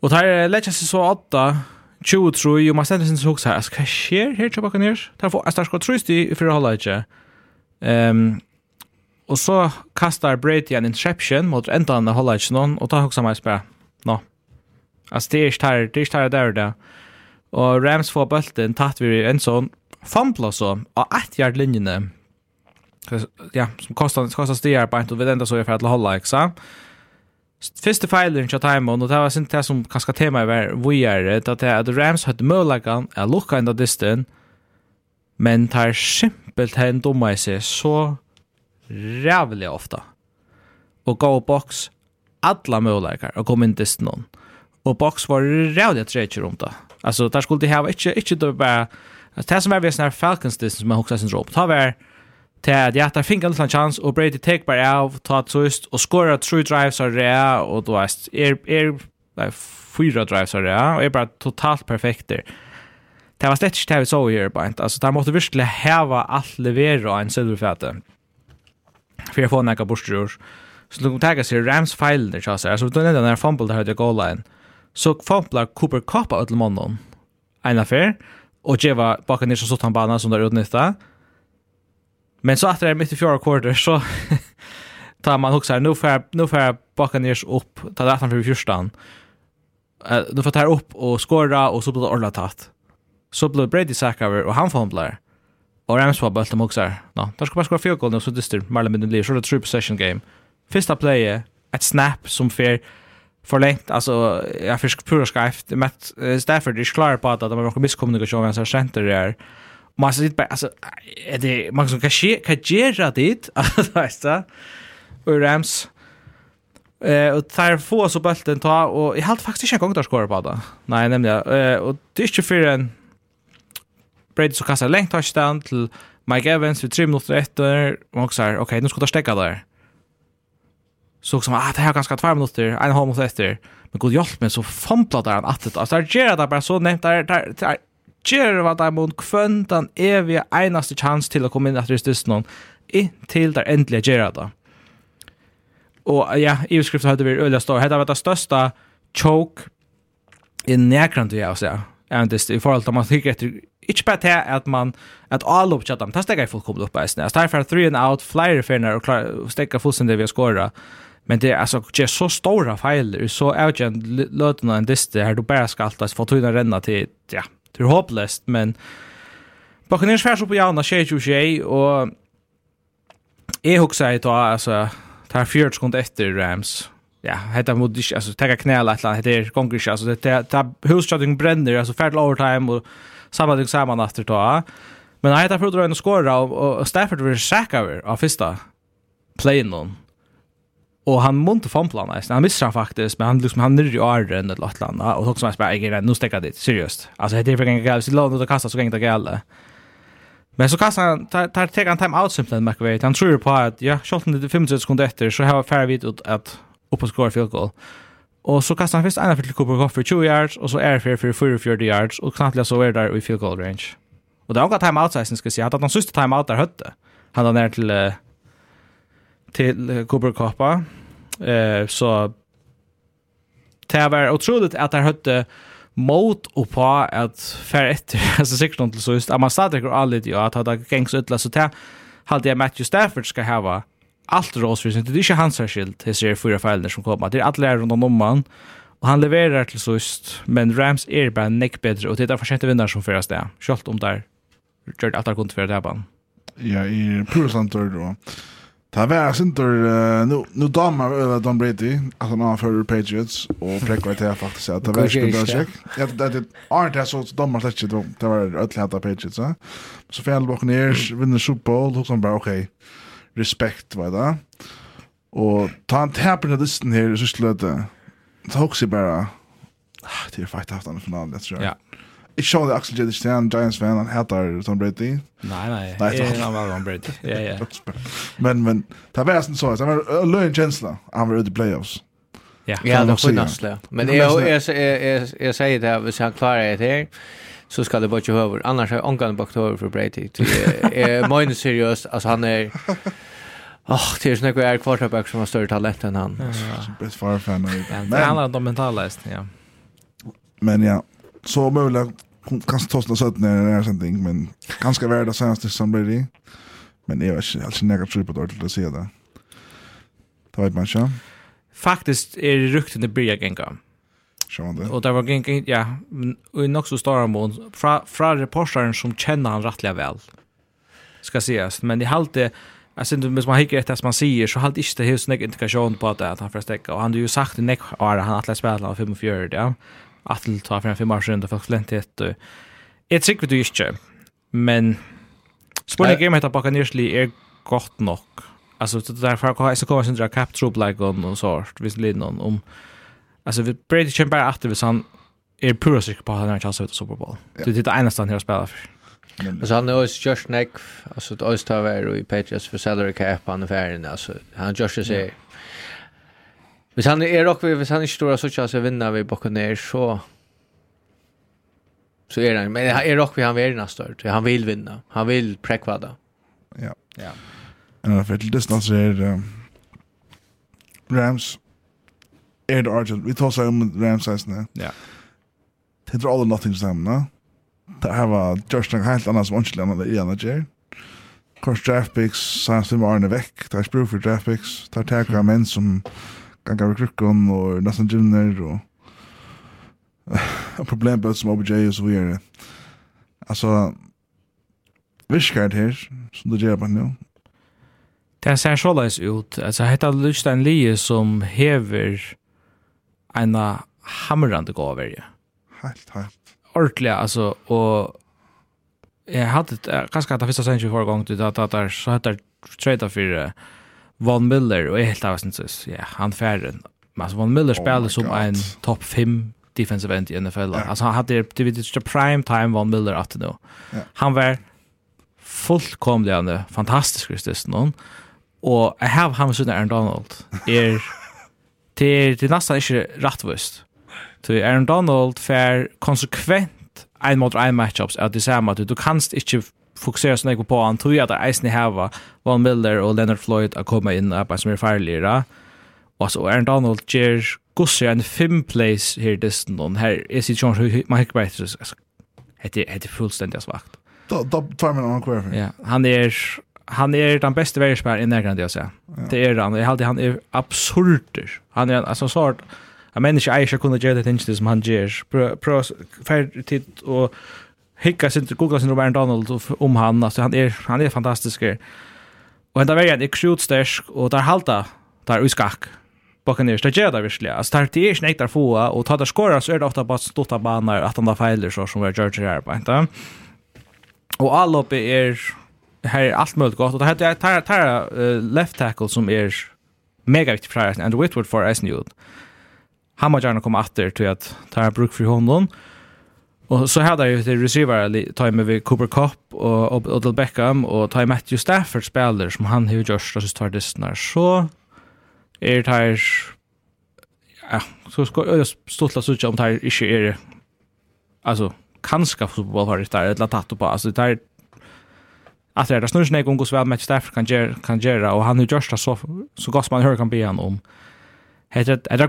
Och där lägger sig så åtta 23, tror man ständer sin såg så här. Ska sker här till bakom ner. Där får Astar skott tröst i för hålla inte. Ehm og så kastar Brady en interception mot ändan av hålla inte någon och tar också mig spä. Nå. Alltså det är starkt, det är starkt där där. Och Rams får bollen tatt vid en sån fumble så av ett yard linjen. Ja, som kostar kostar stigar på inte och vid ända så är för att hålla, exakt. Fyrste feilen til Taimon, og det var sint det som kanskje temaet var vujere, det er at Rams hadde mølagan, jeg lukka enda distan, men tar simpelt hen dumma i seg så rævlig ofta. Og gå boks alla mølagar og kom inn disten noen. Og boks var rævlig at reitjer om det. Altså, der skulle de hava ikke, ikke det bare, det som var vi sånne Falcons disten som jeg hoksa syndrom, det var, til at jeg tar finkan til en chans, och Brady tek bara av, ta sust och skåra tru drives av det och då är er, er, nei, fyra drives av det och är bara totalt perfekt där. Det var slett ikke det vi så i her, bare, altså, der måtte virkelig heva alt levera en silverfete, for jeg får nekka borstrur, så de tega sig Rams feilen der, altså, du nevnte den her fumble der høyde goal-line, så fumblar Cooper Cup av ötlmånden, en affær, og djeva bakken ner som sutt han bana som der utnytta, Men så att det är mitt i fjärde quarter så tar man också här nu för nu för backa ner upp ta det för första. Eh då får ta upp och skora och så blir det ordla tatt. Så blir Brady sack över och han fumblar. Och Rams var bulten också här. Nå, där ska bara skora fyra goal nu så dyster Marlon med blir så det true possession game. Första playet ett snap som för förlängt alltså jag fick pura skrift med Stafford är klar på att de har någon misskommunikation med sin center där man sitter bara alltså är det man som kan ske kan göra det alltså och Rams eh och tar få så bulten ta och jag hade faktiskt inte en gång där skora på det. Nej, nämligen eh och det är ju för en Brady så kastar längt touchdown till Mike Evans vid 3 minuter efter och också okej, okay, nu ska det stäcka där. Så som att ah, det här ganska 2 minuter, en halv minut efter. Men god hjälp mig så fumplar där han att det. Alltså där gör det bara så nämnt där där ger vad det mot kvønn den evige einaste chans komma in komme inn någon i till där äntligen ger det. Och ja, i skrift hade vi öliga stor. Det var det största choke i nekrant vi, altså, ja. Endest, i forhold att man tykker etter Ikke bare til at man, at all opp kjattam, det stekker jeg fullkomlig opp eisen. Jeg stekker fra 3 and out, flere ferner, og stekker fullstendig vi har skåre. Men det är alltså det är så stora fejler så är det en löten en dist här du bara ska alltid få tunna renna till ja Det er håpløst, men Buccaneers færs opp i Anna 22-21, og jeg husker jeg da, altså, tar fjørt skund etter Rams. Ja, hetta mod ikke, altså taka knæla et eller annet, det gongur ikkje, altså det er huschating brenner, altså fært overtime og samla ting saman aftur ta. Men hetta prøvde å skora og, og Stafford vil sækka over av fyrsta playen. Och han monte fan plan nästan. Han missar faktiskt, men han liksom han nere i arren eller något landa och också som jag spelar, nu stäcker dit seriöst. Alltså det är för en grej så långt och kasta så gängt det gäller. Men så kastar han tar tar han time out simpelt Mark Wade. Han tror på att ja, skotten det 25 sekunder efter så har färre vid ut att upp och skora field goal. Och så kastar han först ena för till Cooper Goff för 20 yards och så är för för 44 yards och knappt så är där i field goal range. Och det har gått time out sen ska se att han sista time out där hötte. Han har ner till till Cooper Koppa Eh så det var otroligt att det hade mot och på att för altså alltså säkert inte så just att man stadigt går allt ja att hade gängs utla så det hade jag Matthew Stafford ska ha allt råsvis inte det är inte hans skild det ser fyra fällor som kommer det är alla runt om man och han levererar till så just men Rams är bara neck bättre och det är försent vinnare som föras det skalt om där gjort att han kunde för det här ban ja i pulsantor då Det var sinter uh, nu nu damar över Don Brady att han har för Patriots och präckar till faktiskt att det var skulle bra check. Ja det det aren't as så damar släckt det det var att lätta Patriots va. Så fel bak ner vinner Super Bowl och sån bara okej. Respekt va där. Och ta en täpper av listen här så slöt det. ta hooks ju bara. Ah, det är faktiskt haft han i finalen, det tror jag. Ja. Jeg så det Axel J. Stein, Giants-fan, han heter Tom Brady. Nei, nei, nei han var Tom Brady. Ja, ja. men, men, det var sånn så, det var en løgn kjensla, han var ute i playoffs. Ja, ja det var det. Men jeg, jeg, jeg, sier det, hvis han klarer det her, så skal det bare ikke høver. Annars er omgang bak til høver for Brady. Jeg mener seriøst, altså han er... Åh, det är sånn at jeg er som har större talent än han. Brett Favre-fan. Ja, det handlar om mentallest, ja. Men ja, så möjligt kanskje tosta søtten er en sånt, men ganska vær det senaste som blir det. Men jag vet inte altså jeg kan tro på det att å det. Det vet man inte. ikke. Faktisk er ryktene blir genga. Sjående. Og det Och det var gänga, ja, men i också stora mån, fra, fra reporteren som känner han rättliga väl. Ska sägas. Men det i halte, jeg inte, hvis man hickar efter det man säger så har halte inte det så mycket indikation på att han får stäcka. Och han har ju sagt i nek året, han alltid spelat av 45, ja att det tar för en fem år sedan det faktiskt lent ett ett trick vet du inte men spåren game heter bara nyrsli är gott nog alltså det där för att så kommer sen dra cap troop like on och så vis lin on om alltså vi Brady bara efter vis han är pura säker på att han har chans att Super Bowl. Det är det enda stan här spelar för. Men han är ju just neck alltså det är ju i Patriots för salary cap på affären alltså han just säger Hvis han er rock, hvis han ikke står så chans att vinna vi bakom ner så så är han men är och vi han vill nästa år. Han vill vinna. Han vill prekvada. Ja. Ja. En av för distans är um, Rams är det Argent. Vi tar så om Rams nästan. Ja. Det drar all or nothing sammen, no? Det her var just noe helt annet som ønskelig enn det igjen at gjør. Kors draft picks, samtidig var Arne vekk. Det er språk for draft picks. Det er takk av menn som gangar krukken og nesten gymner og problembøt som OBJ og så videre. Altså, virkar det her, som du gjør på nå? Det ser så leis ut. Alltså heter Lustein en som hever en hamrande gåver. Helt, helt. Ordentlig, altså, og jeg hadde, ganska att det første sannsyn förra gången. det at det så heter trade for Von Miller och helt av syns ja han färden men Von Miller spelar oh som God. en topp 5 defensive end i NFL. Yeah. Alltså han hade det var prime time Von Miller att nu. Yeah. Han var fullkomligen fantastisk just någon. Och jag har han sån Aaron Donald. Er till till nästan inte rättvist. Så Aaron Donald fair konsekvent ein mot ein matchups at det samma du kanst ikkje fokusera så mycket på han tror jag att Eisen Hava, Von Miller och Leonard Floyd att komma in och som är farligare. Och så Aaron Donald ger gosse en fem place här dessen någon här är situation hur man hickar bättre alltså heter heter fullständigt svagt. Då då tar man någon kvar. Ja, han är han är den bästa världsspelaren i närgrann jag säger. Det är han. Jag hade han är absurd. Han är alltså så att en människa är kunde göra det inte som han gör. Pröva tid och hicka sin googla sin Robert Donald om han alltså han är han är fantastisk. Och ända vägen är skjut stark och där halta där uskak. Buccaneers det gör det visserligen. Alltså där det är snägt där få och ta där skora så är det ofta bara stotta banor att andra fejler så som vi George här på inte. Och allopp är här är allt möjligt gott och det här tar tar left tackle som är mega viktig för Andrew Whitworth för Asnew. Han måste gärna komma åter till att ta bruk för honom. Och så hade jag ju till receiver time med Cooper Cup och Odell Beckham och time Matthew Stafford spelare som han har gjort och så tar det snart så är det här ja så ska jag stottla så om det här inte är alltså kanske fotboll har det där eller tatt på. Alltså det här att det är snurr snägg om väl Matthew Stafford kan göra kan göra och han har gjort det så så gott man hör kan be han om. Heter det är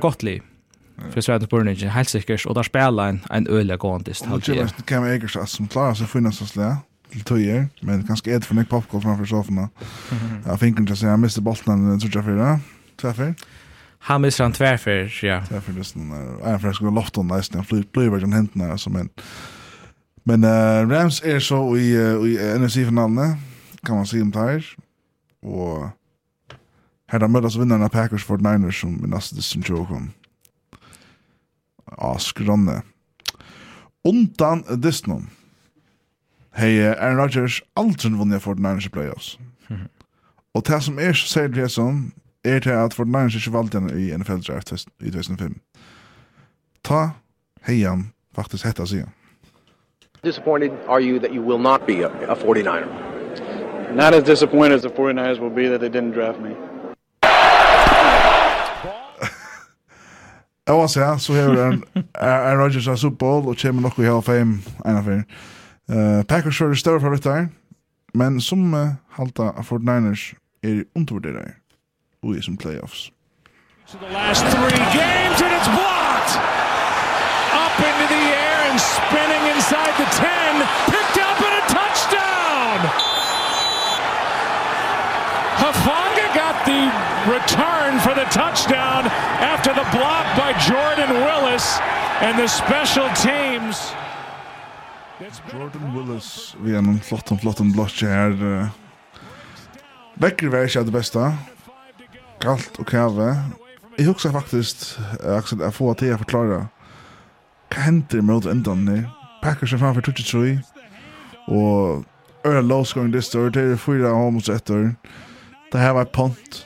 för Sverige på Bornage helt säkert och där spelar en en öle gåndist halvt. Det kan jag äga som klarar sig finna så slä. till tøyer, men kanske ett för meg popcorn framför sofaen. Jag tänker inte säga Mr. Bolton mister bolten den tror jeg fyra. Tværfer? Han missar han tvärför, ja. Tværfer, det er sånn, jeg er skulle lofte han nesten, han flyr bare den hentene, som en. men uh, Rams är så i, uh, i NFC-finalen. kan man se om tøyer, Och här da møtes vinnerne av Packers 49ers som i nästa distanse kom av skranne. Undan Disney. Hei, Aaron Rodgers aldri vunnet for den nærmeste playoffs. Og det som er så sier det som, er til at for den nærmeste ikke valgte henne i NFL Draft i 2005. Ta heian faktisk hetta siden. Disappointed are you that you will not be a, a 49er? Not as disappointed as the 49ers will be that they didn't draft me. Ja, så så har en Aaron Rodgers har Super Bowl och kommer nog i Hall of Fame en av er. Uh, Packers är större favoriter, men som uh, halta av 49ers är undervärderade och i som playoffs. So the last three games and it's blocked. Up into the air and spinning inside the 10, picked up and a touchdown. Hafar the return for the touchdown after the block by Jordan Willis and the special teams. Jordan Willis vi en flott og flott blotje her. Vekker vær ikke det beste. Kalt og kave. Jeg husker faktisk, Axel, jeg får til å forklare hva henter med å enda den? Packers er framfor 23, og er low scoring distor, det er fyra homos etter det här var pont.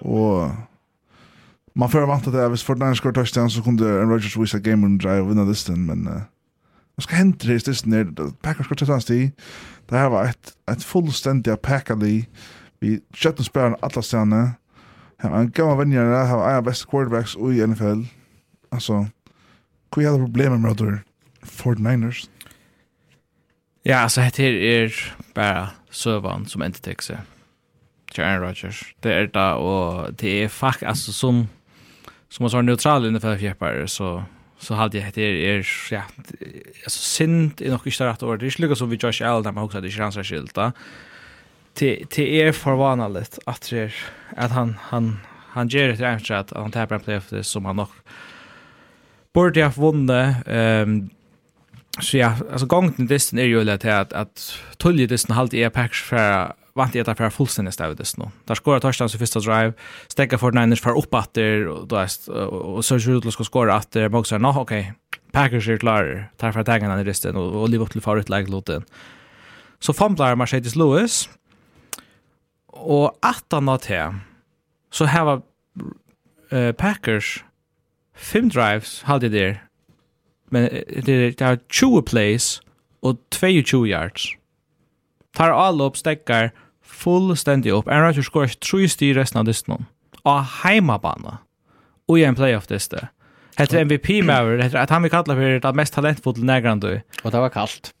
Och man får vänta det hvis Fortnite skår touchdown så kunde Aaron Rodgers visa game and drive vinna listen men uh, vad ska hända det istället där? Packers skår touchdown sti det här var ett, ett fullständiga packali. vi kött och spelade alla stanna här var en gammal vänjare där här var en bästa quarterbacks i NFL alltså vad är det problemet med att Fortniners Ja, alltså det här är bara sövan som inte täcker till Aaron Rodgers. Det är det och det är fuck alltså som som man så neutral inne för så så hade jag det är ja alltså synd är nog inte rätt ord. Det är lika som vi Josh Allen där man också hade chanser skilta. Till till är förvånande att det att han han han ger det efter att han tappar en playoff det som han nog borde ha vunnit ehm så ja alltså gången distan är ju lätt att att tulje distan halt är packs för vant jag därför fullstendig stavdes nå. Der skårer touchdown i første drive, stekker for Niners för og åter och og, och så skåre atter, skora så boxar nå ok, Packers er klar. Tar för taggarna i resten og, og lever opp til favoritläget låten. Så famblar Mercedes Lewis. og at han har til, så har uh, Packers fem drives halde der, men det er 20 plays og 22 yards. Tar all upp stäckar fullstendig opp. Aaron Rodgers skorar tre styr resten av dysten Av heimabana. Og i en playoff-dyste. Hette MVP-maver, hette at han vi kallar for det mest talentfulle nærgrande. Og det var kallt.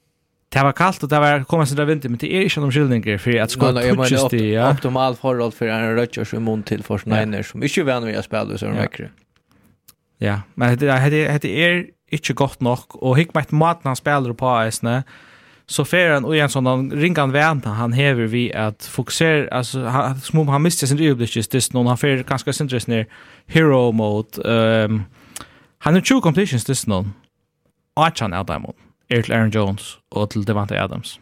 Det var kallt og det var kommet sin vinter, men det er ikke noen skyldninger for at skoet tutses til. Ja, optimal forhold for Aaron Rodgers i mun til for Niners, som ikke vann vi å spille så vekkere. Ja, men det er ikke godt nok, og hikk meg et maten han spiller på eisene, så fer han och en sån ringan värna han häver vi att fokusera alltså han, som han missar sin ögonblick det någon han fer ganska centrist ner hero mode ehm um, han har two completions det någon Archan Adam Earl Aaron Jones och till Devante Adams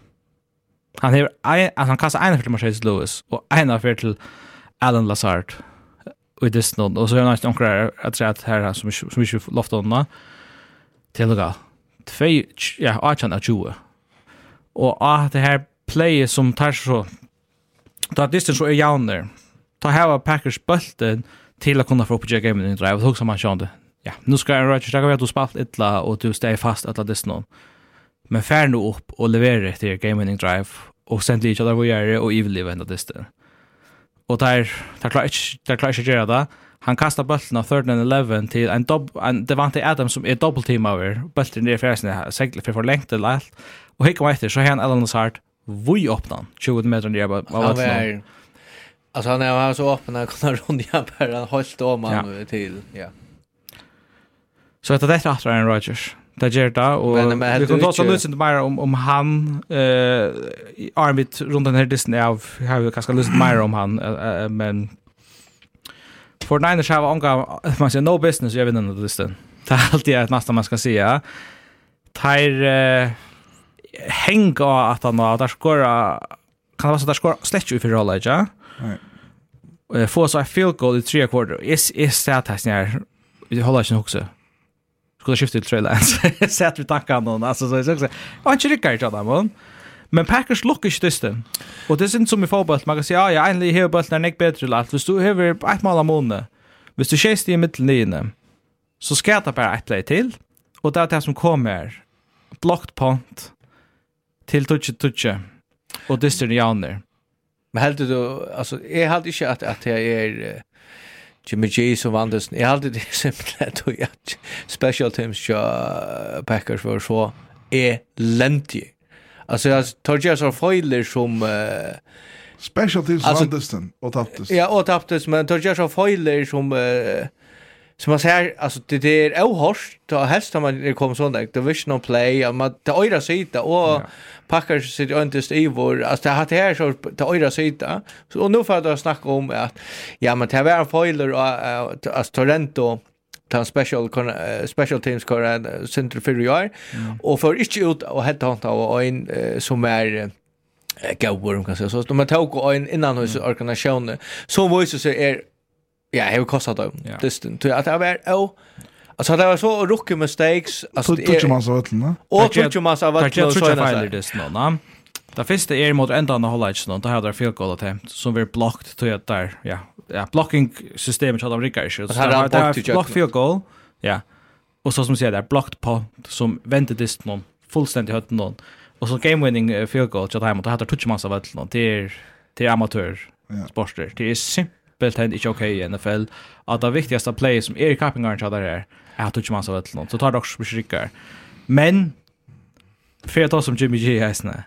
han häver alltså han kastar en för Marcus Lewis och en för till Alan Lazard och det någon och så är han några att säga att här som som inte loftar honom till och med. Två, ja, 18 av 20 og ah, det her playet som tar så ta distance så er jauner ta hava Packers bulten til å kunne få opp Jack Gamen i drive. Og hugsa man sjón det ja nu skal jeg Rodgers taka við at du spalt illa og du stay fast at det snå men fær nu opp og levere til game winning drive og send each other we are og evil live enda distance og der der klarer ikke der klarer ikke gjøre det han kastar bulten av 3rd and 11 til en dob en Devante Adams som er double team over bulten er fjærsne segler for lengt eller alt Og hekk om etter, så har han Alan Lazard vui åpna, 20 meter nere av var, altså han var så åpna, öppen att kunna bare bara helt om han ja. till. Ja. Så etter dette är efter Aaron Rodgers. Det gjør det og vi kan ta kommer också til mer om om han uh, Armit rundt denne här Disney av har vi kanske til mer om han uh, men for nine så har angav man sier no business jeg vinner denne det. Det er alltid et nästan man skal ska säga. Tar hänga att han har där skora kan det vara så där skora släckt ju för hålla ja. Nej. Få så feel goal i tre kvarter. Is is stat här snär. Vi håller ju också. Skulle skifta till trailer. Sätt vi tackar någon alltså så så. Och inte rycka ju där man. Men Packers lukkar ikke dysten. Og det er ikke som i fotboll. Man kan säga ja, ja, här hever bøtten nick bättre lat. lagt. Du har ett mål av måned, hvis du skjeist i mitten lignende, så skal det bare et play till och det är det som kommer. Blocked punt, til tutsi tutsi og dyster i janer. Men helt du, altså, jeg held ikke at, at jeg er Jimmy G som vandelsen, jeg held det simpelthen at special teams ja, Packers var så elendig. Altså, jeg tar ikke så foiler som... Uh, special teams vandelsen, og taptes. Ja, og taptes, men tar ikke så foiler som... Uh, Så man ser, alltså det, det är ohörst, då helst när man kommer sån där, divisional play, och man, det öra sida, och ja. packar sig inte i vår, alltså det här så, det öra sida. Så, och nu får jag snacka om att, ja men det var en foiler, och, alltså Torrento, ta special special teams kvar center för i år. Och för inte ut och hetta han och en som är gåvor kan säga så. De har tagit en innan hos organisationen så voice så är Ja, det har kostat dem. Ja. Dysten. Så att det var oh, Alltså det var så rookie mistakes. Alltså det är massa vatten, va? Och touch massa vatten så såna saker. Det är nog, Det första är mot ändan av highlights då, det här där field goal attempt som blir blocked till att där, ja. Ja, blocking systemet hade rycka issue. Så det var block field goal. Ja. Och så som säger där blocked på, som vände dist någon fullständigt hött någon. Och så game winning field goal så där mot det här touch massa vatten. Det är det är amatör sporter. Det är Beltent inte okej i NFL. At det viktigaste play som Erik Kappingar tjadar här er at du inte mann så vet noen. Så tar det også beskyckar. Men för att som Jimmy G hästna.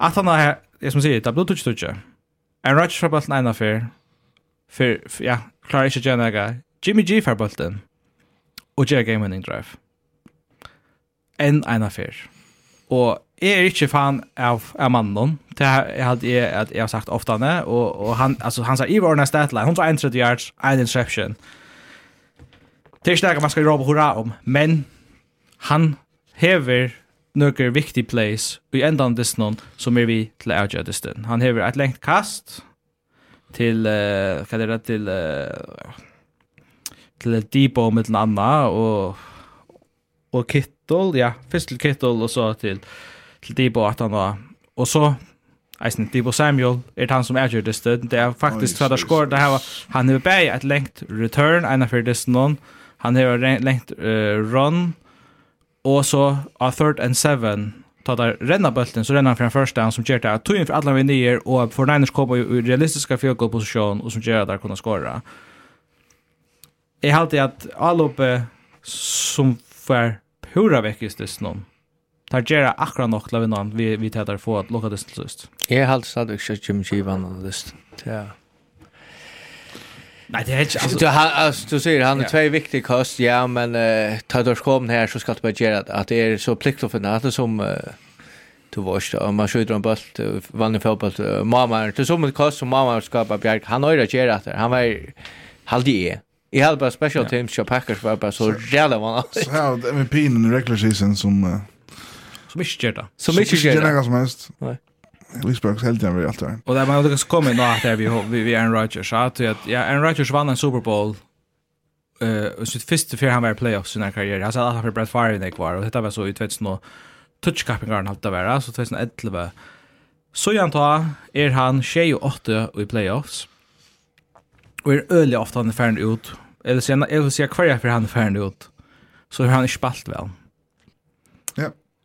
at han er, jeg som sier, det er blod tutsi tutsi. En Rodgers fra bulten ena fyr, fyr, ja, klarer klarar gjerne ega, Jimmy G fra bulten, og Jerry game winning drive. En ena fyr. Og Jeg er ikke fan av, av mannen. Det har jeg, at jeg har sagt ofte han og, og han, altså, han sa Ivor Orna Statline, 131 yards, en interception. Det er ikke det man skal råbe hurra om, men han hever noen viktig plays i enda endan distan som er vi til å Aja distan. Han hever et lengt kast til, uh, hva er det, til, uh, til Debo med den andre, og, og Kittle, ja, først til Kittle, og så til, uh, til Debo at han var. Og så, eisen, Debo Samuel er han som er det sted. Det er faktisk hva det skår. Det her var, han har bare et lengt return, en av fyrir noen. Han har lengt uh, run, og så av third and seven ta der renna bulten så renna han for den første, han som gjør det, tog inn for alle vi nyer och för Niners kom i realistiska field goal position og som gjør det der kunne skåre. Jeg har alltid alle oppe som får pura veckis det snom tar gera akkurat nok til å vinne vi, vi tar der få at lukka det til sist. Jeg har alltid sagt ikke Jim Kivan og dyst. Ja. Nei, det er ikke... Altså, du, han, altså, du sier, han er tvei viktig kost, ja, men uh, ta dørs kom her, så skal du bare gjøre at det er så plikt å finne, at det er som... Uh, du vet, om man skjuter en bult, vanlig fotboll, uh, mamma, det er som et kost som mamma skapar Bjerg, han har ikke gjøre det, han var halvdig i. Jeg hadde bare special teams, og Packers var bare så rævlig vanlig. Så her, med pinen regular season som... Uh, Som ikke gjør det. Som ikke gjør det. Som ikke gjør det som helst. Nei. Lisbergs helt han vi allt där. Och där man lyckas komma in då att där vi vi vi Aaron Rodgers så att ja Aaron Rodgers vann en Super Bowl eh och sitt första för han var playoffs i sin karriär. Han sa att han för Brett Favre det kvar och detta var så i 2000 touch och touchcappingarna halta vara så 2011. Så jag antar är han 6 och 8 i playoffs. Och är öliga ofta han är färdig ut. Eller sen eller så jag kvar för han är färdig ut. Så har han spalt väl.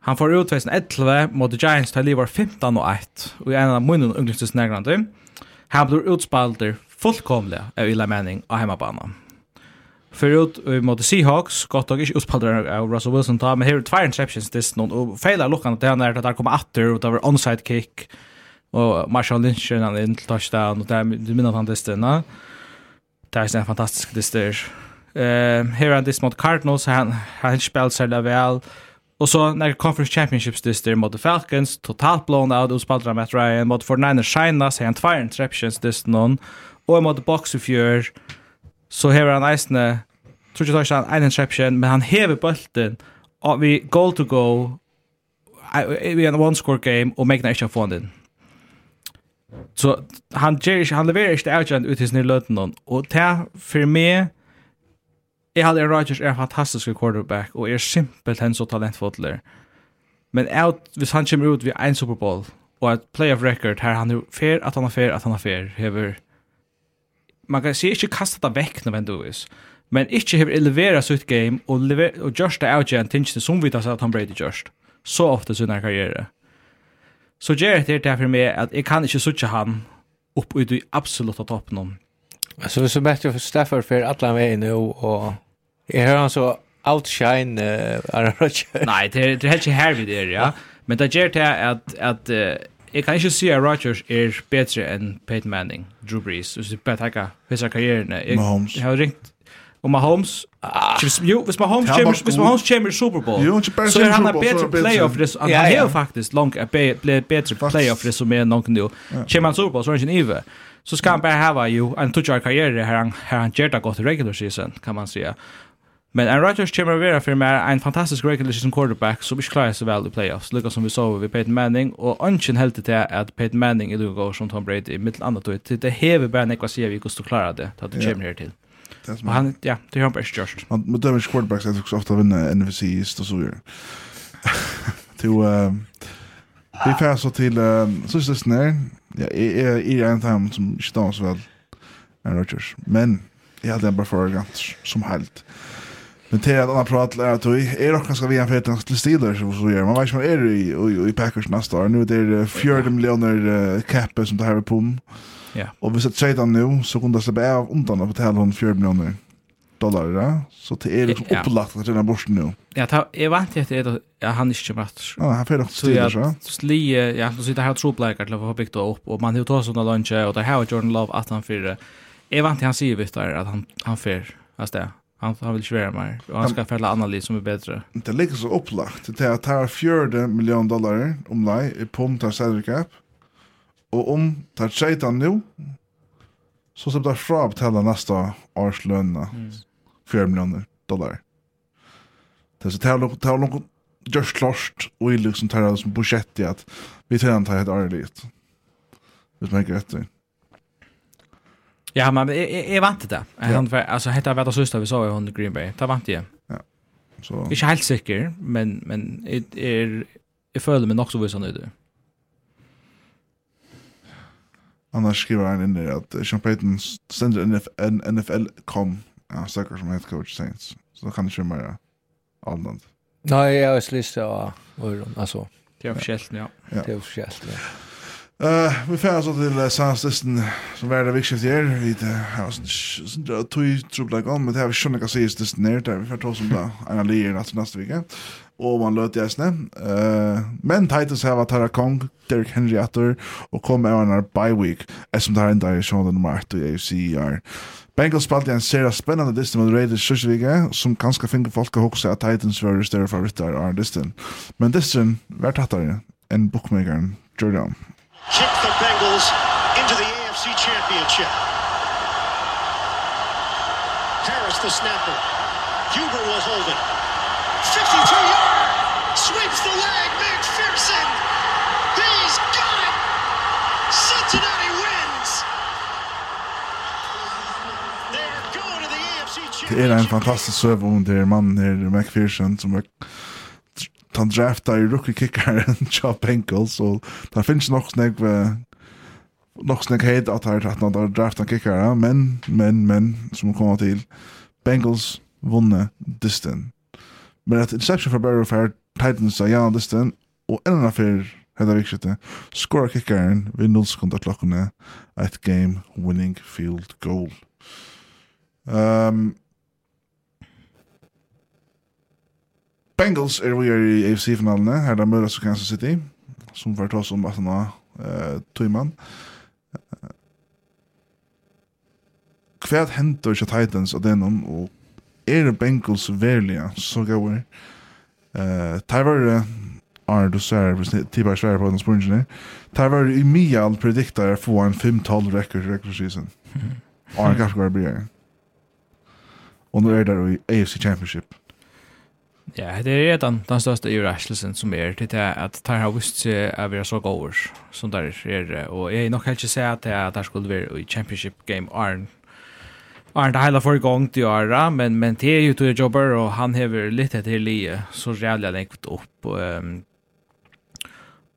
Han får ut 2011 mot Giants til livet 15 og 1, og i en av munnen unglingstis nærgrande. Han blir utspalter fullkomlig av illa mening av hemmabana. Förut mot Seahawks gott och inte utspalter av Russell Wilson ta, men här är två interceptions this någon och failar luckan till han är att där kommer åter och det var onside kick och Marshall Lynch han in till touchdown och där minns han distarna. Det är en fantastisk distar. Eh, här är dist mot Cardinals han han spelar så väl. Och så när Conference Championships det där mot Falcons totalt blown out och spelade Matt Ryan mot 49ers Shine så han två interceptions this någon och mot Box of Fear. så här är han isne tror jag touchdown han en interception men han häver bollen och vi goal to go vi en one score game och make nation fund den. Så han Jerry han levererar inte outjant ut his nya löten och det för mig Jeg hadde Aaron Rodgers er en fantastisk quarterback, og er simpelt hen så talentfotler. Men out, hvis han kommer ut ved en Super Bowl, og et playoff record her, han er fair at han er fair at han er fair, hever... Man kan si ikke kastet det vekk nødvendigvis, men ikke hever elevera sitt game, og, lever, og just det out igjen tingene som vi tar seg at han Brady just, så ofte sin her karriere. Så Jarrett er derfor med at jeg kan ikke suttje han opp ut i absolutta toppen om. Altså, så bättre för Stafford for alle veiene og Jeg hører han så outshine uh, Aaron Rodgers. Nei, det er, det er helt ikke her vi det er, ja. Men det gjør det at, at uh, jeg kan ikke si at Rodgers er bedre enn Peyton Manning, Drew Brees. Hvis jeg bare tenker hva er karrieren. Jeg, Mahomes. Jeg har ringt om Mahomes. Ah. Jo, hvis Mahomes kommer, hvis Mahomes kommer i Super Bowl, jo, så er han Bowl, en bedre playoff res. Han ja, ja. har faktisk langt en bedre playoff res som er noen nå. Kommer han Super Bowl, så er han ikke ive. Så skal han bare hava jo en touch av karriere her han, her han gjør det godt i regular season, kan man säga. Men Aaron Rodgers kommer att vara för mig en fantastisk regular season quarterback som inte klarar sig väl i playoffs. Lika som vi såg vid Peyton Manning. Och anken helt till att Peyton Manning är lika går som Tom Brady i mitt annat år. Det hever bara nekva säger vi måste klara det. Att du kommer här till. Och han, ja, det har han bara inte gjort. Man dömer inte quarterbacks att också ofta vinna NFC East och så vidare. Till, vi får så till sista snär. Ja, är en time som inte så väl Aaron Rodgers. Men jag hade bara för arrogant som helt. Men det är att prat är att vi är också ganska vi en för till Steelers och så gör man vet man är i i i Packers nästa år nu det är 40 miljoner cap som det här är på. Ja. Och vi sätter sedan nu så kunde det släppa av undan på betala hon 40 miljoner dollar ja? så det är liksom upplagt att den här borsten nu. Ja, ta, jag vet inte att ja, han inte kommer att... Ja, han får också Steelers ja. Slie, ja, så sitter här tropläkare till att få byggt upp och man har tagit sådana lunch och det här har Jordan Love att han fyrir. Jag vet inte han säger visst där att han, han för... Alltså det Han, han vill svära mer. Och han ska fälla liv som är bättre. Det ligger så upplagt. Det är att ta fjörde miljon dollar om lei, i pumpar salary cap. Och om det här nu så ser det fra att betala nästa års löna. 4 miljoner dollar. Det är så det här långt just klart och i liksom tar det som budget i att vi tar det här ett ärligt. Det smäcker rätt. Ja, men jag jag vant det. Han för alltså hetta det sista vi sa i hon Green Bay. Ta vant jag. Ja. Så Inte helt säker, men men är jag följer mig nog så vis nu. Annars skriver han in där att Sean Payton sänder NFL, NFL kom ja, söker som head coach Saints. Så då kan det ju mer allmänt. Nej, jag har släst av Alltså. Det är officiellt, ja. Det är officiellt, ja. Uh, vi fanns så til uh, Sanstesten som er det viktigaste her. Vi har sån där tog trubbla gang, men det har vi skönna kan sägas desten ner där. Vi får ta som da en allier natt neste vike. Og man løt jag snä. Uh, men Titus har varit Tara Kong, Derek Henry Atter og kom med en bye week. Eftersom det här inte i Sean nummer 8 i AFC är. Bengals spalte en serie spennende listen med Raiders sista vecka som kanskje finner folk å huske at Titans var større favoritter favoriter av listen. Men listen, vart tattere, en bookmakern Jordan. Kick the Bengals into the AFC Championship. Harris the snapper. Huber will hold it. 52 yard. Sweeps the leg. McPherson. He's got it. Cincinnati wins. They're going to the AFC Championship. Det er en fantastisk søv om det er mannen her, McPherson, som er han drafta i rookie kickaren Cha Bengals og der finnes nok snakk ved nok snakk heit at han at han drafta kickaren men men men som kommer til Bengals vunne distan men at interception for Barrow Fair Titans er ja distan og en annen fyr Hedda vikskjøtte skora kickeren ved 0 sekunder klokkene, et game winning field goal. Um, Bengals er vi er i AFC-finalene, her da møres og Kansas City, som var oss om 18 av uh, Tuyman. Hva henter ikke Titans av denom, og er Bengals verlige, så gav vi. Uh, Taivar Arne, du ser Tibar Sverre på den spurningen her. Taivar i mye Mial prediktar få en 5-12 record regular season. Arne bli her. Og nå er det i AFC Championship. Ja, det er den, den største overraskelsen som er til det at de har vist seg at vi er så gode som der er. Og jeg nok helt ikke se at det skulle være i championship game Arn Arn det hele forrige gang til Ara, men, men det er jo til jobber, og han hever litt etter lige, så rævlig lengt opp. Og,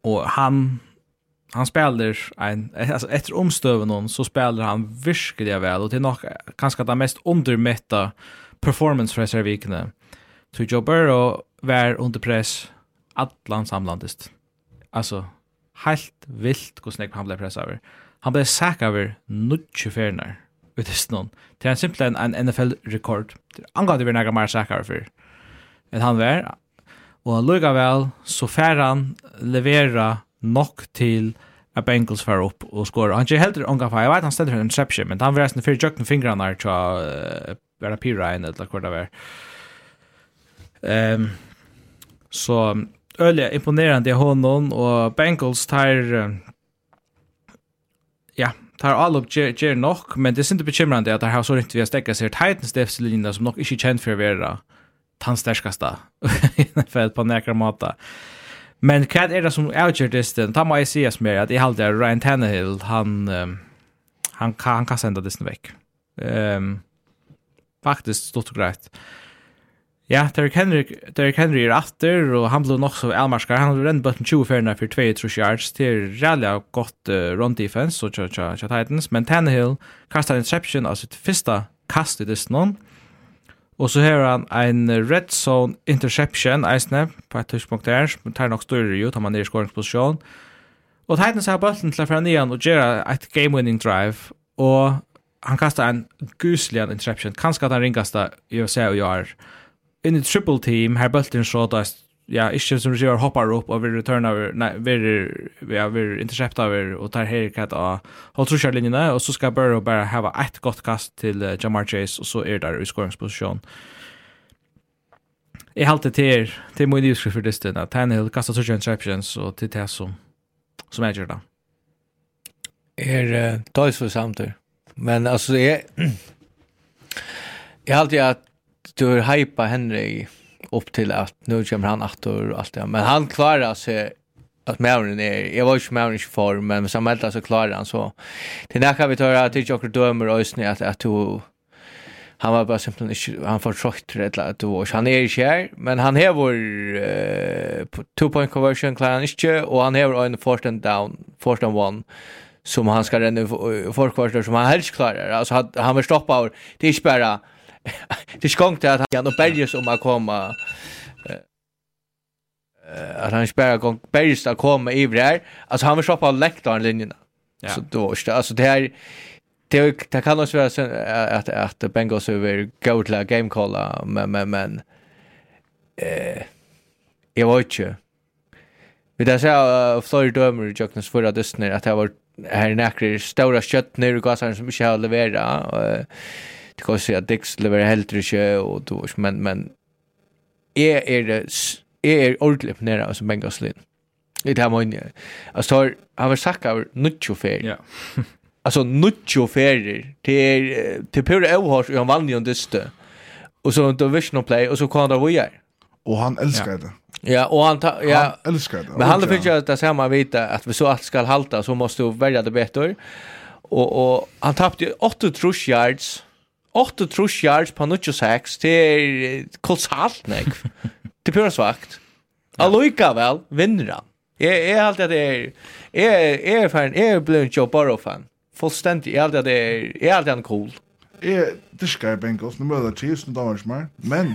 og han, han spelar en alltså efter omstöven någon så spelar han virkelig väl och det är nog kanske det mest undermätta performance för Servikne. Så Joe Burrow var under press allan samlandist. Alltså helt vilt hur snägg han blev pressad över. Han blev sack över 90 färnar utist någon. Det är simpelthen en NFL-rekord. Han gav det vid några mer sackar för. än han var. Och han lugga väl så han levera nok til at Bengals far upp og skora. Han er helt unga för jag vet han ställer en interception men han var fyrir för jökna fingrarna til att vera pyra en eller vad det var. Ehm um, så öliga imponerande i honom och Bengals tar ja, tar all upp ger, ger nok, men det är inte bekymrande att det har så riktigt vi har stäcka sig Titans defensiv som nog inte känd för att vara tandstärskaste i för på näkra mata. Men vad är det som avgör det? Ta mig säga som är att i halvt är Ryan Tannehill, han, um, han, kan, han kan sända det veck. Um, faktiskt stort och grejt. Ja, Derrick Henry, Derrick Henry er atter, og han ble nok så elmarskar. Han ble rendt bøtten 20 ferna for 2 trus yards. til er reallig godt uh, run defense, og tja, tja, tja Titans. Men Tannehill kastar interception av sitt fyrsta kast i distan. Og så har han en red zone interception, eisne, på et tidspunkt der. som tar nok større ut, han man er i skåringsposisjon. Og Titans har bøtten til å fra nian og gjøre et game-winning drive. Og han kastar en guselig interception. Kanskje at han ringast i å se og gjøre in the triple team har bulten shot as ja, ikke som sier hoppar opp og vil return over, nei, vil, ja, vil intercept over og tar haircut av holdtrusjerlinjene, og så skal Burrow bare hava ett godt kast til uh, Jamar Chase, og så er der i skåringsposisjon. Jeg halte til, til min livskrift for distan, at Tannehill kastar trusjer interceptions, og til det som, som jeg gjør da. Er uh, tøys for samtidig. Men altså, jeg, jeg halte at du har hypa Henry upp till att nu kommer han att och allt det. Men han klarar sig att Mauren är jag var ju inte Mauren i form men som mellan så klarar han så det är näka vi tar att det jag dömer och ösnen att att du han var bara simpelthen inte han får trött rätt att du han är inte här, men han har vår uh, two point conversion klarar han inte och han har en fourth and down fourth and one som han ska renna för kvarter som han helst klarar. Alltså han han vill stoppa det är inte bara det är till att han och Berges om att komma att han spelar gång Berges att komma i här. Alltså han vill shoppa läktaren linjerna. Ja. Så då alltså det här det, det kan också vara så att att Bengals över go till game call men men men eh jag vet ju. Vi där så Florida dömer i Jocknes förra dysten att det var här näkrar stora kött nu och gasar som inte har levererat Det kan säga att Dix levererar helt inte och då men men är är det är ordentligt nere Bengals lin. Det här man alltså har han har sagt av nutcho fair. Ja. Alltså nutcho fair till till Pure Ohars och han vann ju. Och så inte vision play och så kan det vara. Och han älskar det. Ja, och han ja, han älskar det. Men han fick ju att det samma vita att vi så allt ska halta så måste du välja det bättre. Och och han tappade 8 trush yards 8 trus yards på 96 det er kolossalt nek. Det pura svagt. Aloika vel, vinner han. Jeg, jeg alltid at det er, jeg, er fan, jeg er blevet Joe Burrow fan. Fullstendig, jeg alltid at det er, jeg alltid han cool. Jeg diskar Bengals, nu møter Chiefs, nu damer som men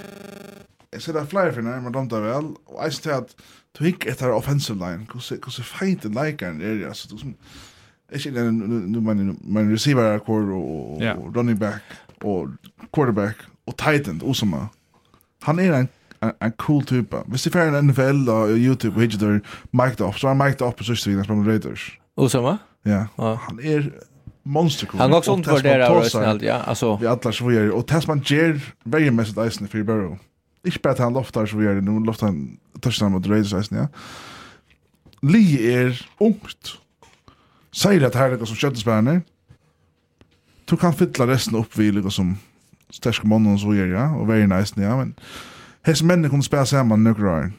jeg ser det flere for nærmere domta vel, og jeg ser at du gikk etter offensive line, hvordan feit en leikeren er, altså, du som, Ikke den, man, man receiver er kår, og, yeah. og running back, og quarterback, og tight end, Osama. Han er en, en, en cool type. Hvis du er en NFL og YouTube og hittet der mic'd up, så er han mic'd up på sørste vinner som Raiders. Osama? Ja. Han er monster cool. Han går også undervurderer av snällt, ja. Altså. Vi atler så vi er, og test man gjør veldig mest av eisen i Fyrbøro. Ikke bare at han loftar så vi er, nå loftar han touchdown mot Raiders eisen, ja. Lee er ungt säger att här är det som köttesbärne. Du kan fylla resten upp vid liksom som stärska månen och så gör ja, och very nice ja, men Hes männen kommer spela samman några år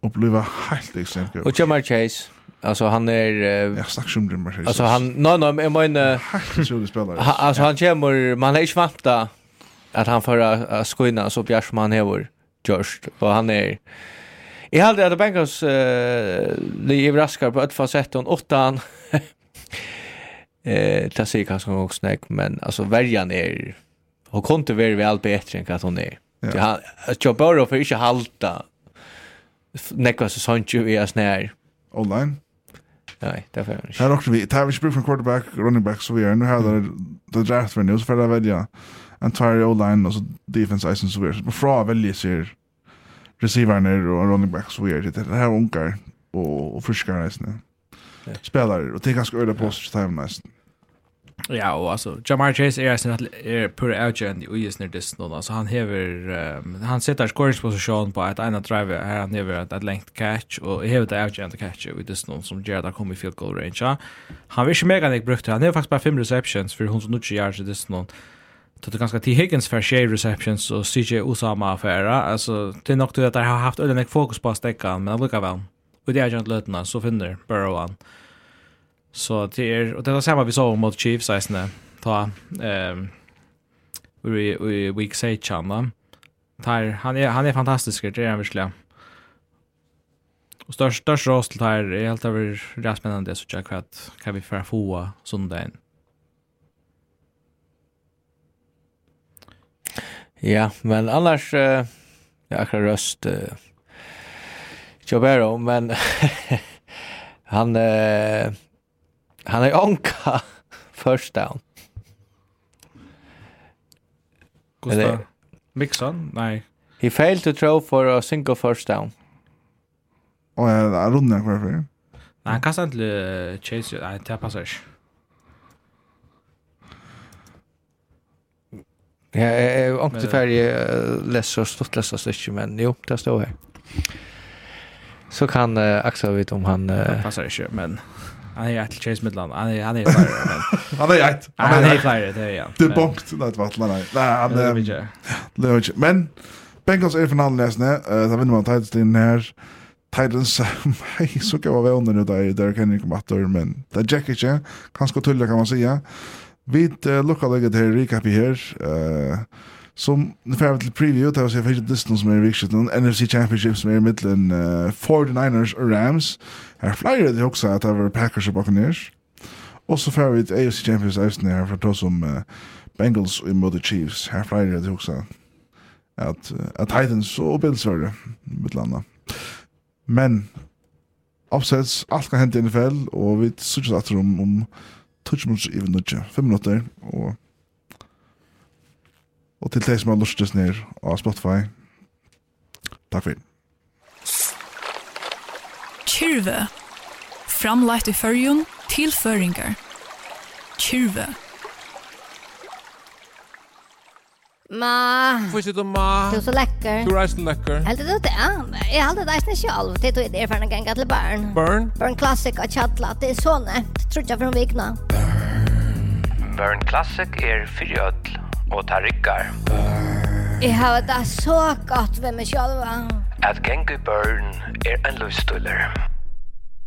och bliva helt extremt. Och Jamar Chase, alltså han är uh, Jag snackar om Jamar Chase. Alltså han Nej, nej, jag menar helt otroligt spelare. Alltså han kommer man är inte vanta att han förra skoina så Bjärsman hever just och han är Jag hade att Bengals eh uh, det är raskar på ett facett och åttan Eh, det säger kanske också snack men alltså värjan är hon kom inte vara väl bättre än att hon är. Ja. han Joe Burrow för inte halta. Nekva säsongen vi är snär. Online. Nej, det får inte. Här också vi tar vi spel från quarterback, running back så vi är nu här där det draft för nu så för det välja. En tire online och så defense isen så vi är. Fra välja sig receivern och running back så vi är det här unkar och friskare nästan spelare och det är ganska öde på sig time nästan. Ja, och alltså Jamar Chase är sen att är out agent och just när det snön han häver um, han sätter scoringsposition på att ena drive här han häver att, length catch och häver det agent catch och det snön som Jared kommer i field goal range. Ja. Han vill inte mega nek brukt han är faktiskt bara fem receptions för 190 yards det snön. Det är ganska till Higgins för tjej receptions och CJ Osama affära. Alltså det är nog att jag har haft öden fokus på att stäcka men det lukar väl. Mm. Och det är ju inte så finner Burrow han. Så det är och det var samma vi såg mot Chiefs nästan. Ta ehm vi vi week say chanda. Tar han är han är fantastisk det är han verkligen. Och störst störst rost till här är helt över rätt spännande så jag kvart, kan vi för få söndagen. Ja, men annars uh, jag har röst uh, Joe Chavero, men han eh, han är onka first down. Gustav Mixon? Nej. He failed to throw for a single first down. Och jag rundar kvar för. Nej, han kastar inte Chase. Nej, det passar inte. Ja, jag har inte färdig läst så stort lästa stycken, men jo, det står här så kan uh, Axel vite om han... Uh, passar inte, men... Han är ett till Chase Midland. Han är han är flyer. Han är ett. Han är klar det är ja. Det bonkt nåt vart nej. Nej, han är Lewis. Men Bengals är från andra nästan. Eh, där vinner man Titans in här. Titans hej så kan vara väl nu där där kan ni komma att men det jack inte kanske tulla kan man säga. Vi uh, lucka lägger det här recap här. Eh som nu får vi till preview där så jag fick distance som är viktigt NFC Championship som är mellan uh, 49ers och Rams. Här flyger det också att det var Packers och Buccaneers. Och så får vi ett AFC Champions Eisen här för att ta som uh, Bengals och mot Chiefs. Här flyger det också att uh, att Titans och Bills var det mellan Men offsets allt kan hända i NFL och vi söker att om om touch much even nudge 5 minutter och Og til deg som har lustes ned av Spotify, takk for det. Kyrve. Framleit i førjun til føringar. Kyrve. Ma. Hvor sitter ma? Du er så lekker. Du er så lekker. Helt det det. Jeg heldt det ikke selv. Det er det for en gang til barn. Burn? Burn Classic og Chatla. Det er sånne. Det tror jeg for en vikna. Burn. Burn Classic er fyrir ødel og ta rikkar. Jeg har det så godt ved meg selv. At gengu Burn er en løstuller.